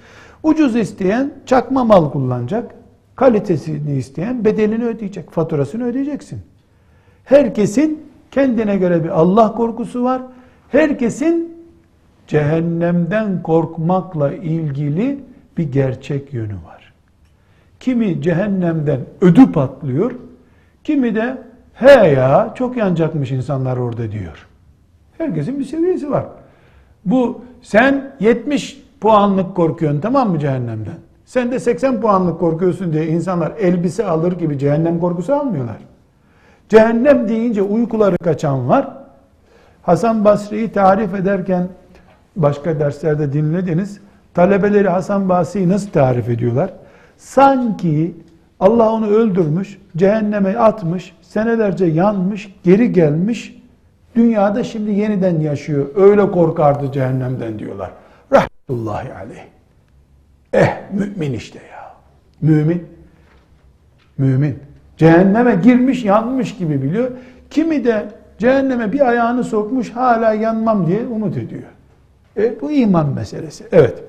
Speaker 1: Ucuz isteyen çakma mal kullanacak. Kalitesini isteyen bedelini ödeyecek. Faturasını ödeyeceksin. Herkesin kendine göre bir Allah korkusu var. Herkesin cehennemden korkmakla ilgili bir gerçek yönü var. Kimi cehennemden ödü patlıyor, kimi de he ya çok yanacakmış insanlar orada diyor. Herkesin bir seviyesi var. Bu sen 70 puanlık korkuyorsun tamam mı cehennemden? Sen de 80 puanlık korkuyorsun diye insanlar elbise alır gibi cehennem korkusu almıyorlar. Cehennem deyince uykuları kaçan var. Hasan Basri'yi tarif ederken başka derslerde dinlediniz. Talebeleri Hasan Basri'yi nasıl tarif ediyorlar? Sanki Allah onu öldürmüş, cehenneme atmış, senelerce yanmış, geri gelmiş, dünyada şimdi yeniden yaşıyor. Öyle korkardı cehennemden diyorlar rahmetullahi aleyh. Eh mümin işte ya. Mümin. Mümin. Cehenneme girmiş yanmış gibi biliyor. Kimi de cehenneme bir ayağını sokmuş hala yanmam diye umut ediyor. E, bu iman meselesi. Evet.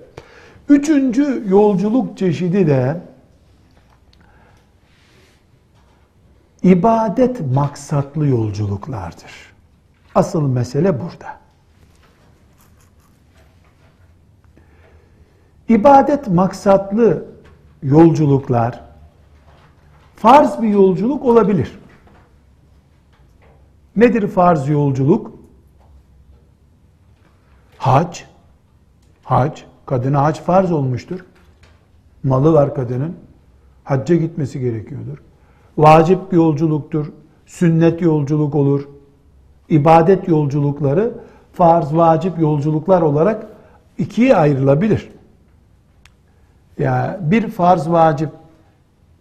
Speaker 1: Üçüncü yolculuk çeşidi de ibadet maksatlı yolculuklardır. Asıl mesele burada. İbadet maksatlı yolculuklar farz bir yolculuk olabilir. Nedir farz yolculuk? Hac. Hac. Kadına hac farz olmuştur. Malı var kadının. Hacca gitmesi gerekiyordur. Vacip bir yolculuktur. Sünnet yolculuk olur. İbadet yolculukları farz, vacip yolculuklar olarak ikiye ayrılabilir. Ya bir farz, vacip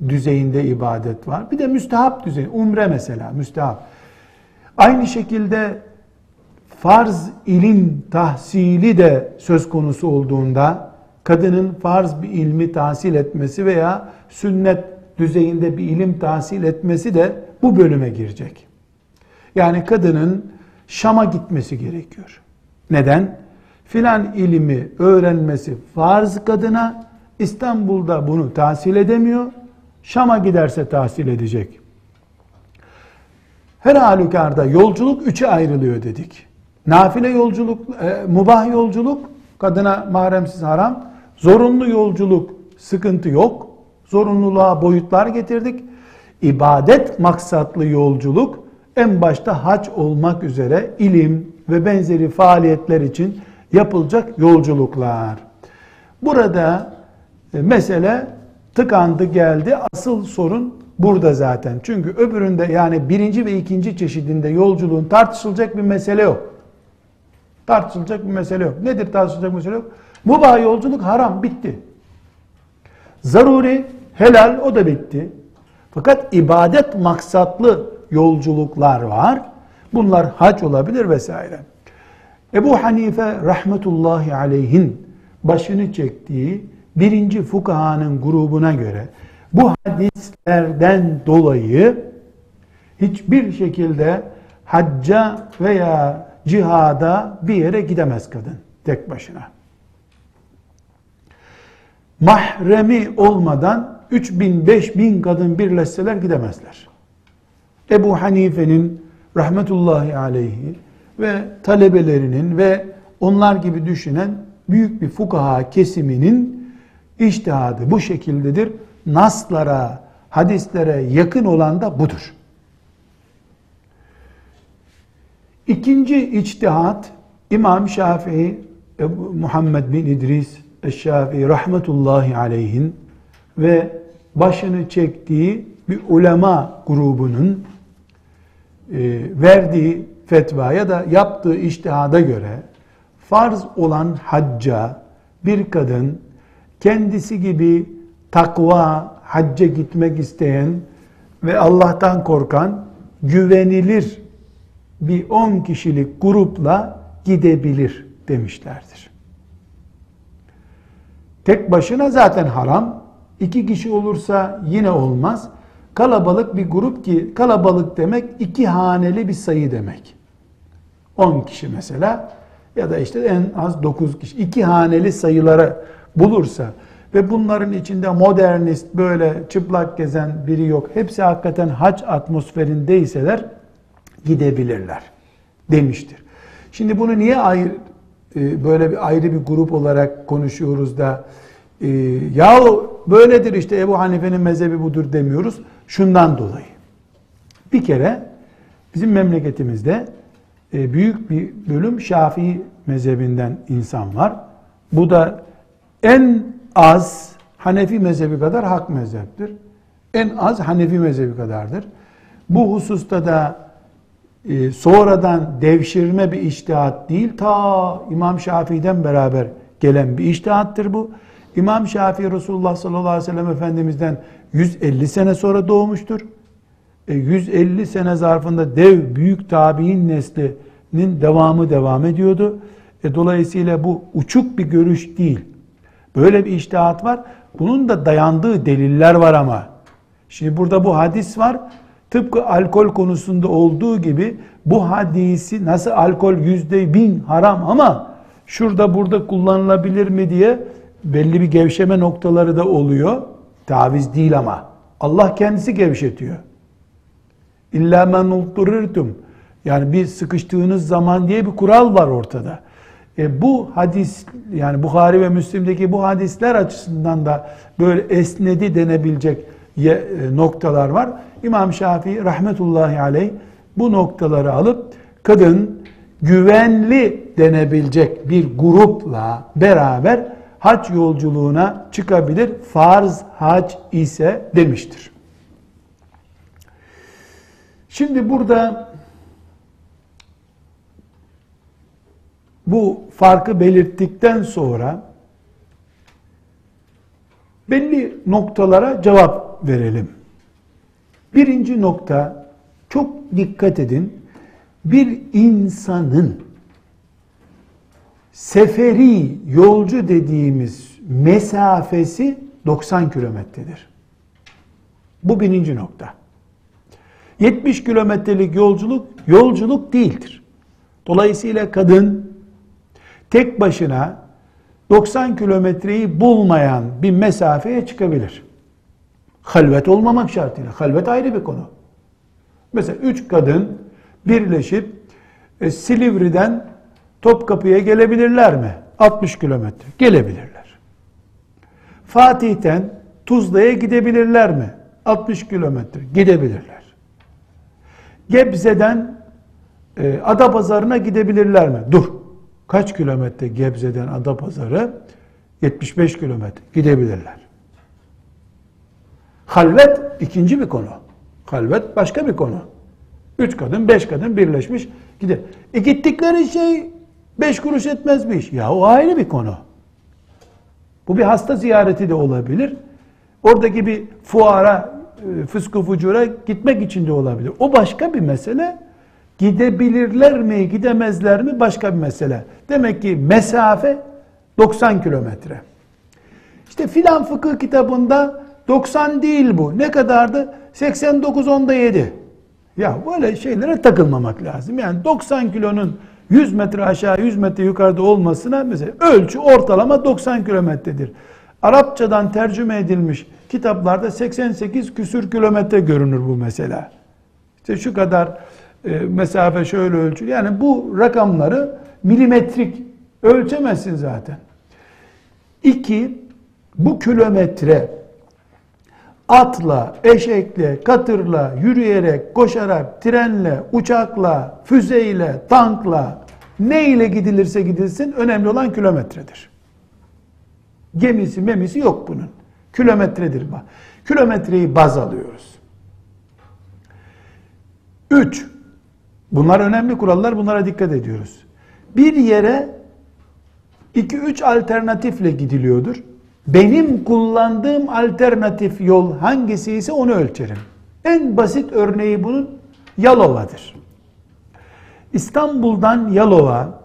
Speaker 1: düzeyinde ibadet var. Bir de müstehap düzey. Umre mesela müstehap. Aynı şekilde farz ilim tahsili de söz konusu olduğunda kadının farz bir ilmi tahsil etmesi veya sünnet düzeyinde bir ilim tahsil etmesi de bu bölüme girecek. Yani kadının Şam'a gitmesi gerekiyor. Neden? Filan ilimi öğrenmesi farz kadına İstanbul'da bunu tahsil edemiyor. Şam'a giderse tahsil edecek. Her halükarda yolculuk üçe ayrılıyor dedik. Nafile yolculuk, e, mubah yolculuk, kadına mahremsiz haram. Zorunlu yolculuk, sıkıntı yok. Zorunluluğa boyutlar getirdik. İbadet maksatlı yolculuk, en başta hac olmak üzere ilim ve benzeri faaliyetler için yapılacak yolculuklar. Burada mesele tıkandı geldi. Asıl sorun burada zaten. Çünkü öbüründe yani birinci ve ikinci çeşidinde yolculuğun tartışılacak bir mesele yok. Tartışılacak bir mesele yok. Nedir tartışılacak bir mesele yok? Mubah yolculuk haram bitti. Zaruri helal o da bitti. Fakat ibadet maksatlı yolculuklar var. Bunlar hac olabilir vesaire. Ebu Hanife rahmetullahi aleyhin başını çektiği birinci fukahanın grubuna göre bu hadislerden dolayı hiçbir şekilde hacca veya cihada bir yere gidemez kadın tek başına. Mahremi olmadan 3000 5000 kadın birleşseler gidemezler. Ebu Hanife'nin rahmetullahi aleyhi ve talebelerinin ve onlar gibi düşünen büyük bir fukaha kesiminin iştihadı bu şekildedir. Naslara, hadislere yakın olan da budur. İkinci içtihat İmam Şafii Ebu Muhammed bin İdris Şafii rahmetullahi aleyhin ve başını çektiği bir ulema grubunun e, verdiği fetvaya da yaptığı iştihada göre farz olan hacca bir kadın kendisi gibi takva hacca gitmek isteyen ve Allah'tan korkan güvenilir bir 10 kişilik grupla gidebilir demişlerdir. Tek başına zaten haram. iki kişi olursa yine olmaz. Kalabalık bir grup ki kalabalık demek iki haneli bir sayı demek. 10 kişi mesela ya da işte en az 9 kişi. iki haneli sayılara bulursa ve bunların içinde modernist böyle çıplak gezen biri yok. Hepsi hakikaten hac atmosferindeyseler gidebilirler demiştir. Şimdi bunu niye ayrı e, böyle bir ayrı bir grup olarak konuşuyoruz da e, ya böyledir işte Ebu Hanife'nin mezhebi budur demiyoruz. Şundan dolayı. Bir kere bizim memleketimizde e, büyük bir bölüm Şafii mezhebinden insan var. Bu da en az Hanefi mezhebi kadar hak mezheptir. En az Hanefi mezhebi kadardır. Bu hususta da e, sonradan devşirme bir iştihat değil, ta İmam Şafii'den beraber gelen bir iştihattır bu. İmam Şafii Resulullah sallallahu aleyhi ve sellem Efendimiz'den 150 sene sonra doğmuştur. E, 150 sene zarfında dev büyük tabi'in neslinin devamı devam ediyordu. E, dolayısıyla bu uçuk bir görüş değil. Böyle bir iştihat var. Bunun da dayandığı deliller var ama. Şimdi burada bu hadis var. Tıpkı alkol konusunda olduğu gibi bu hadisi nasıl alkol yüzde bin haram ama şurada burada kullanılabilir mi diye belli bir gevşeme noktaları da oluyor. Taviz değil ama. Allah kendisi gevşetiyor. İlla men. Yani bir sıkıştığınız zaman diye bir kural var ortada. E bu hadis yani Bukhari ve Müslim'deki bu hadisler açısından da böyle esnedi denebilecek ye, e, noktalar var. İmam Şafii rahmetullahi aleyh bu noktaları alıp kadın güvenli denebilecek bir grupla beraber hac yolculuğuna çıkabilir. Farz hac ise demiştir. Şimdi burada bu farkı belirttikten sonra belli noktalara cevap verelim. Birinci nokta çok dikkat edin. Bir insanın seferi yolcu dediğimiz mesafesi 90 kilometredir. Bu birinci nokta. 70 kilometrelik yolculuk yolculuk değildir. Dolayısıyla kadın tek başına 90 kilometreyi bulmayan bir mesafeye çıkabilir. Halvet olmamak şartıyla. Halvet ayrı bir konu. Mesela üç kadın birleşip e, Silivri'den Topkapı'ya gelebilirler mi? 60 kilometre. Gelebilirler. Fatih'ten Tuzla'ya gidebilirler mi? 60 kilometre. Gidebilirler. Gebze'den e, Adapazarı'na gidebilirler mi? Dur. Kaç kilometre Gebze'den Adapazarı? 75 kilometre. Gidebilirler. Halvet ikinci bir konu. Halvet başka bir konu. Üç kadın, beş kadın birleşmiş gider. E gittikleri şey beş kuruş etmez bir iş. Ya o ayrı bir konu. Bu bir hasta ziyareti de olabilir. Oradaki bir fuara, e, fıskı fucura gitmek için de olabilir. O başka bir mesele. Gidebilirler mi, gidemezler mi başka bir mesele. Demek ki mesafe 90 kilometre. İşte filan fıkıh kitabında 90 değil bu. Ne kadardı? 89 onda 7. Ya böyle şeylere takılmamak lazım. Yani 90 kilonun 100 metre aşağı 100 metre yukarıda olmasına mesela ölçü ortalama 90 kilometredir. Arapçadan tercüme edilmiş kitaplarda 88 küsür kilometre görünür bu mesela. İşte şu kadar mesafe şöyle ölçülür. Yani bu rakamları milimetrik ölçemezsin zaten. İki, bu kilometre atla, eşekle, katırla, yürüyerek, koşarak, trenle, uçakla, füzeyle, tankla, ne ile gidilirse gidilsin önemli olan kilometredir. Gemisi memisi yok bunun. Kilometredir. Kilometreyi baz alıyoruz. Üç, bunlar önemli kurallar, bunlara dikkat ediyoruz. Bir yere iki üç alternatifle gidiliyordur. Benim kullandığım alternatif yol hangisi ise onu ölçerim. En basit örneği bunun Yalova'dır. İstanbul'dan Yalova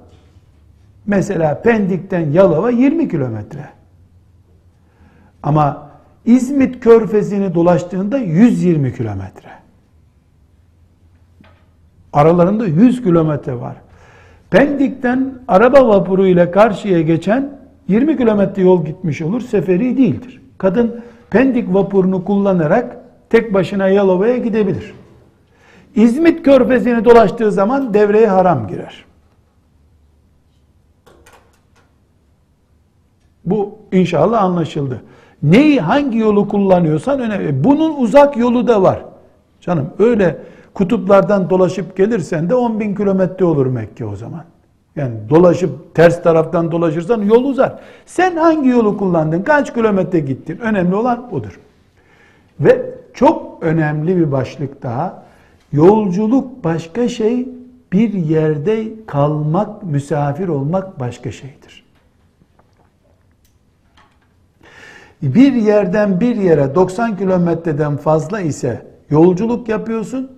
Speaker 1: mesela Pendik'ten Yalova 20 kilometre. Ama İzmit Körfezi'ni dolaştığında 120 kilometre. Aralarında 100 kilometre var. Pendik'ten araba vapuru ile karşıya geçen 20 kilometre yol gitmiş olur, seferi değildir. Kadın Pendik vapurunu kullanarak tek başına Yalova'ya gidebilir. İzmit körfezini dolaştığı zaman devreye haram girer. Bu inşallah anlaşıldı. Neyi hangi yolu kullanıyorsan önemli. Bunun uzak yolu da var. Canım öyle kutuplardan dolaşıp gelirsen de 10 bin kilometre olur Mekke o zaman. Yani dolaşıp ters taraftan dolaşırsan yol uzar. Sen hangi yolu kullandın? Kaç kilometre gittin? Önemli olan odur. Ve çok önemli bir başlık daha. Yolculuk başka şey, bir yerde kalmak, misafir olmak başka şeydir. Bir yerden bir yere 90 kilometreden fazla ise yolculuk yapıyorsun.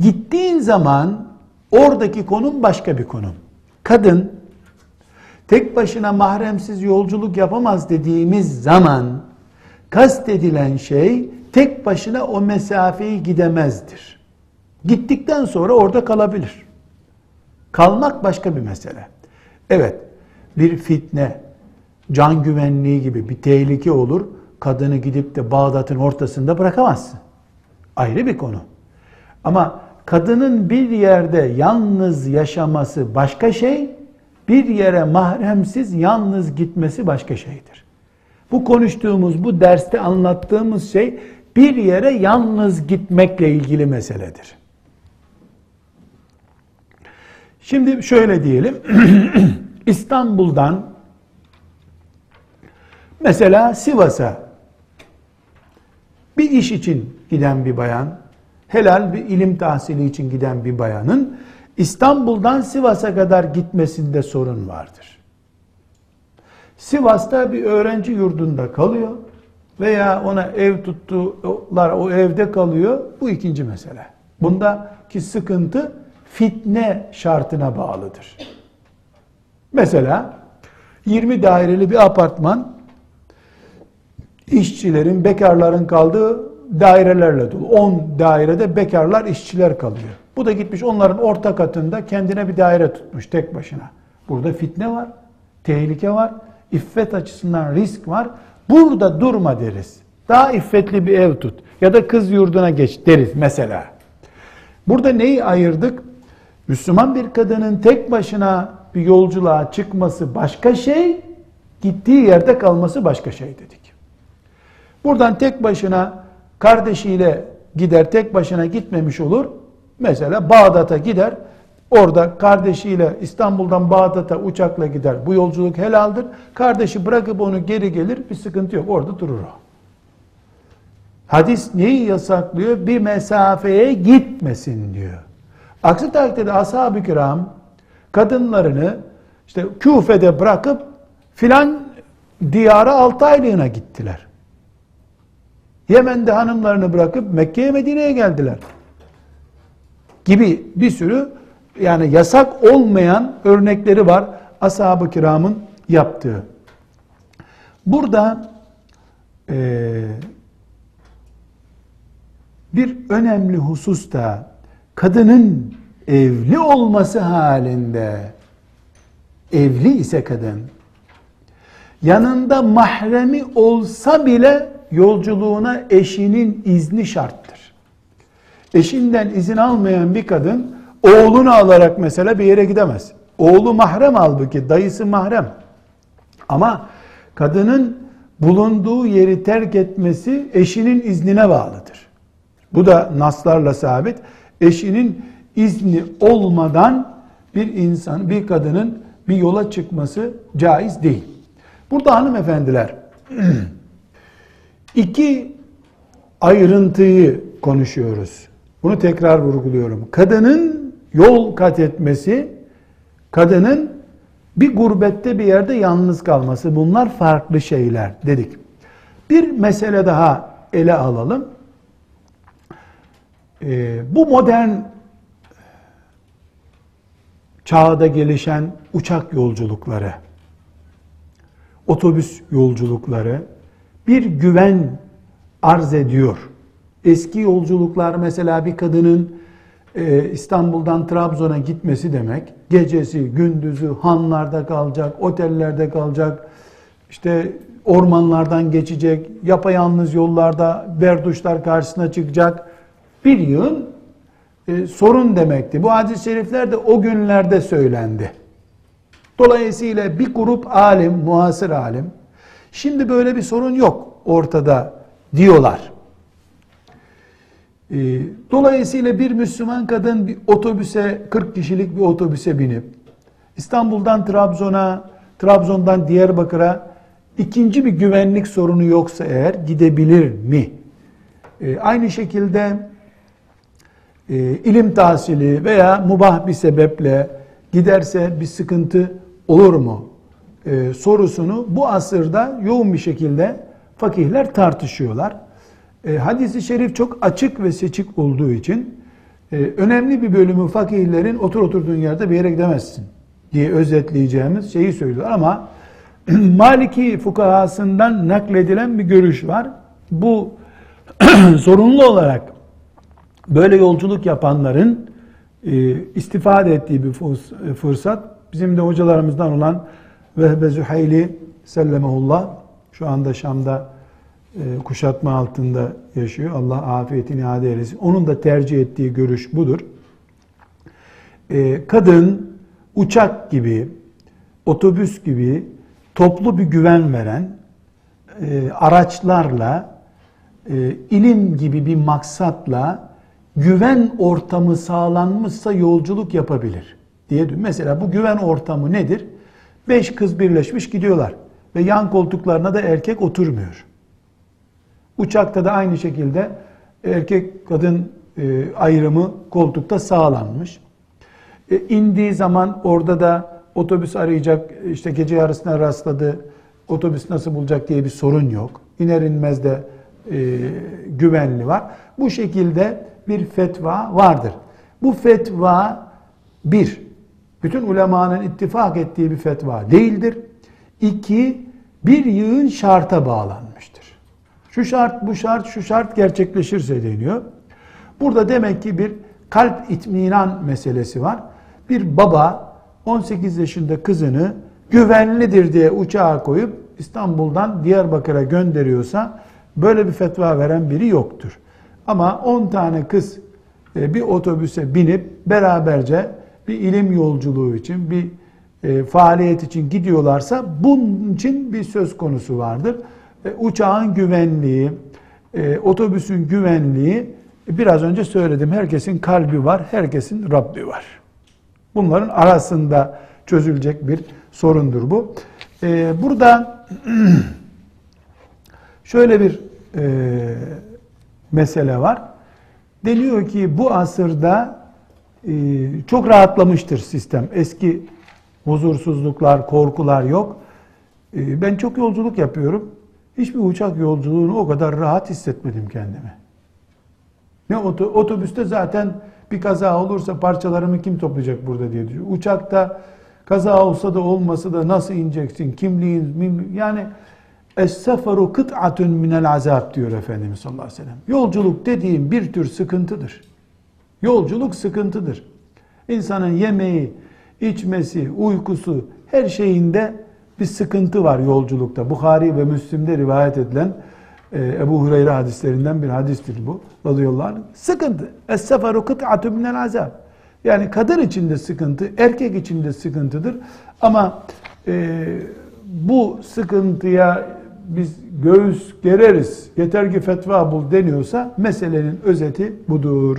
Speaker 1: Gittiğin zaman oradaki konum başka bir konum kadın tek başına mahremsiz yolculuk yapamaz dediğimiz zaman kastedilen şey tek başına o mesafeyi gidemezdir. Gittikten sonra orada kalabilir. Kalmak başka bir mesele. Evet, bir fitne, can güvenliği gibi bir tehlike olur. Kadını gidip de Bağdat'ın ortasında bırakamazsın. Ayrı bir konu. Ama kadının bir yerde yalnız yaşaması başka şey, bir yere mahremsiz yalnız gitmesi başka şeydir. Bu konuştuğumuz, bu derste anlattığımız şey bir yere yalnız gitmekle ilgili meseledir. Şimdi şöyle diyelim. İstanbul'dan mesela Sivas'a bir iş için giden bir bayan, helal bir ilim tahsili için giden bir bayanın İstanbul'dan Sivas'a kadar gitmesinde sorun vardır. Sivas'ta bir öğrenci yurdunda kalıyor veya ona ev tuttular o evde kalıyor. Bu ikinci mesele. Bundaki sıkıntı fitne şartına bağlıdır. Mesela 20 daireli bir apartman işçilerin, bekarların kaldığı dairelerle dolu. 10 dairede bekarlar, işçiler kalıyor. Bu da gitmiş onların orta katında kendine bir daire tutmuş tek başına. Burada fitne var, tehlike var, iffet açısından risk var. Burada durma deriz. Daha iffetli bir ev tut. Ya da kız yurduna geç deriz mesela. Burada neyi ayırdık? Müslüman bir kadının tek başına bir yolculuğa çıkması başka şey, gittiği yerde kalması başka şey dedik. Buradan tek başına kardeşiyle gider, tek başına gitmemiş olur. Mesela Bağdat'a gider, orada kardeşiyle İstanbul'dan Bağdat'a uçakla gider. Bu yolculuk helaldir. Kardeşi bırakıp onu geri gelir, bir sıkıntı yok. Orada durur o. Hadis neyi yasaklıyor? Bir mesafeye gitmesin diyor. Aksi takdirde ashab-ı kiram kadınlarını işte Küfe'de bırakıp filan diyara 6 aylığına gittiler. Yemen'de hanımlarını bırakıp Mekke'ye Medine'ye geldiler. Gibi bir sürü yani yasak olmayan örnekleri var ashab-ı kiramın yaptığı. Burada e, bir önemli husus da kadının evli olması halinde evli ise kadın yanında mahremi olsa bile yolculuğuna eşinin izni şarttır. Eşinden izin almayan bir kadın oğlunu alarak mesela bir yere gidemez. Oğlu mahrem halbuki, dayısı mahrem. Ama kadının bulunduğu yeri terk etmesi eşinin iznine bağlıdır. Bu da naslarla sabit. Eşinin izni olmadan bir insan, bir kadının bir yola çıkması caiz değil. Burada hanımefendiler İki ayrıntıyı konuşuyoruz. Bunu tekrar vurguluyorum. Kadının yol kat etmesi, kadının bir gurbette bir yerde yalnız kalması bunlar farklı şeyler dedik. Bir mesele daha ele alalım. Ee, bu modern çağda gelişen uçak yolculukları, otobüs yolculukları, bir güven arz ediyor. Eski yolculuklar mesela bir kadının e, İstanbul'dan Trabzon'a gitmesi demek, gecesi, gündüzü hanlarda kalacak, otellerde kalacak, işte ormanlardan geçecek, yapayalnız yollarda berduşlar karşısına çıkacak bir yığın e, sorun demekti. Bu hadis-i şerifler de o günlerde söylendi. Dolayısıyla bir grup alim, muhasır alim, Şimdi böyle bir sorun yok ortada diyorlar. Ee, dolayısıyla bir Müslüman kadın bir otobüse 40 kişilik bir otobüse binip İstanbul'dan Trabzon'a, Trabzon'dan Diyarbakır'a ikinci bir güvenlik sorunu yoksa eğer gidebilir mi? Ee, aynı şekilde e, ilim tahsili veya mubah bir sebeple giderse bir sıkıntı olur mu? E, sorusunu bu asırda yoğun bir şekilde fakihler tartışıyorlar. E, hadisi şerif çok açık ve seçik olduğu için e, önemli bir bölümü fakihlerin otur oturduğun yerde bir yere gidemezsin diye özetleyeceğimiz şeyi söylüyor. Ama Maliki fukahasından nakledilen bir görüş var. Bu zorunlu olarak böyle yolculuk yapanların e, istifade ettiği bir fırsat. Bizim de hocalarımızdan olan Vehbe Züheyli sellemehullah şu anda Şam'da e, kuşatma altında yaşıyor. Allah afiyetini iade eylesin. Onun da tercih ettiği görüş budur. e, kadın uçak gibi, otobüs gibi toplu bir güven veren e, araçlarla e, ilim gibi bir maksatla güven ortamı sağlanmışsa yolculuk yapabilir diye. Mesela bu güven ortamı nedir? Beş kız birleşmiş gidiyorlar ve yan koltuklarına da erkek oturmuyor. Uçakta da aynı şekilde erkek kadın e, ayrımı koltukta sağlanmış. E, indiği zaman orada da otobüs arayacak, işte gece yarısına rastladı, otobüs nasıl bulacak diye bir sorun yok. İner inmez de e, güvenli var. Bu şekilde bir fetva vardır. Bu fetva bir, bütün ulemanın ittifak ettiği bir fetva değildir. İki, bir yığın şarta bağlanmıştır. Şu şart, bu şart, şu şart gerçekleşirse deniyor. Burada demek ki bir kalp itminan meselesi var. Bir baba 18 yaşında kızını güvenlidir diye uçağa koyup İstanbul'dan Diyarbakır'a gönderiyorsa böyle bir fetva veren biri yoktur. Ama 10 tane kız e, bir otobüse binip beraberce bir ilim yolculuğu için, bir e, faaliyet için gidiyorlarsa bunun için bir söz konusu vardır. E, uçağın güvenliği, otobüsün güvenliği biraz önce söyledim. Herkesin kalbi var, herkesin Rabbi var. Bunların arasında çözülecek bir sorundur bu. Burada şöyle bir mesele var. Deniyor ki bu asırda e, çok rahatlamıştır sistem. Eski huzursuzluklar, korkular yok. E, ben çok yolculuk yapıyorum. Hiçbir uçak yolculuğunu o kadar rahat hissetmedim kendimi. Ne otobüste zaten bir kaza olursa parçalarımı kim toplayacak burada diye düşünüyorum. Uçakta kaza olsa da olmasa da nasıl ineceksin? Kimliğin yani Es-seferu kıt'atun minel azab diyor Efendimiz sallallahu aleyhi ve sellem. Yolculuk dediğim bir tür sıkıntıdır. Yolculuk sıkıntıdır. İnsanın yemeği, içmesi, uykusu her şeyinde bir sıkıntı var yolculukta. Bukhari ve Müslim'de rivayet edilen e, Ebu Hureyre hadislerinden bir hadistir bu. Radıyallahu anh. Sıkıntı. Es-seferu kıt'atun minel azab. Yani kadın için de sıkıntı, erkek için de sıkıntıdır. Ama e, bu sıkıntıya biz göğüs gereriz, yeter ki fetva bul deniyorsa meselenin özeti budur.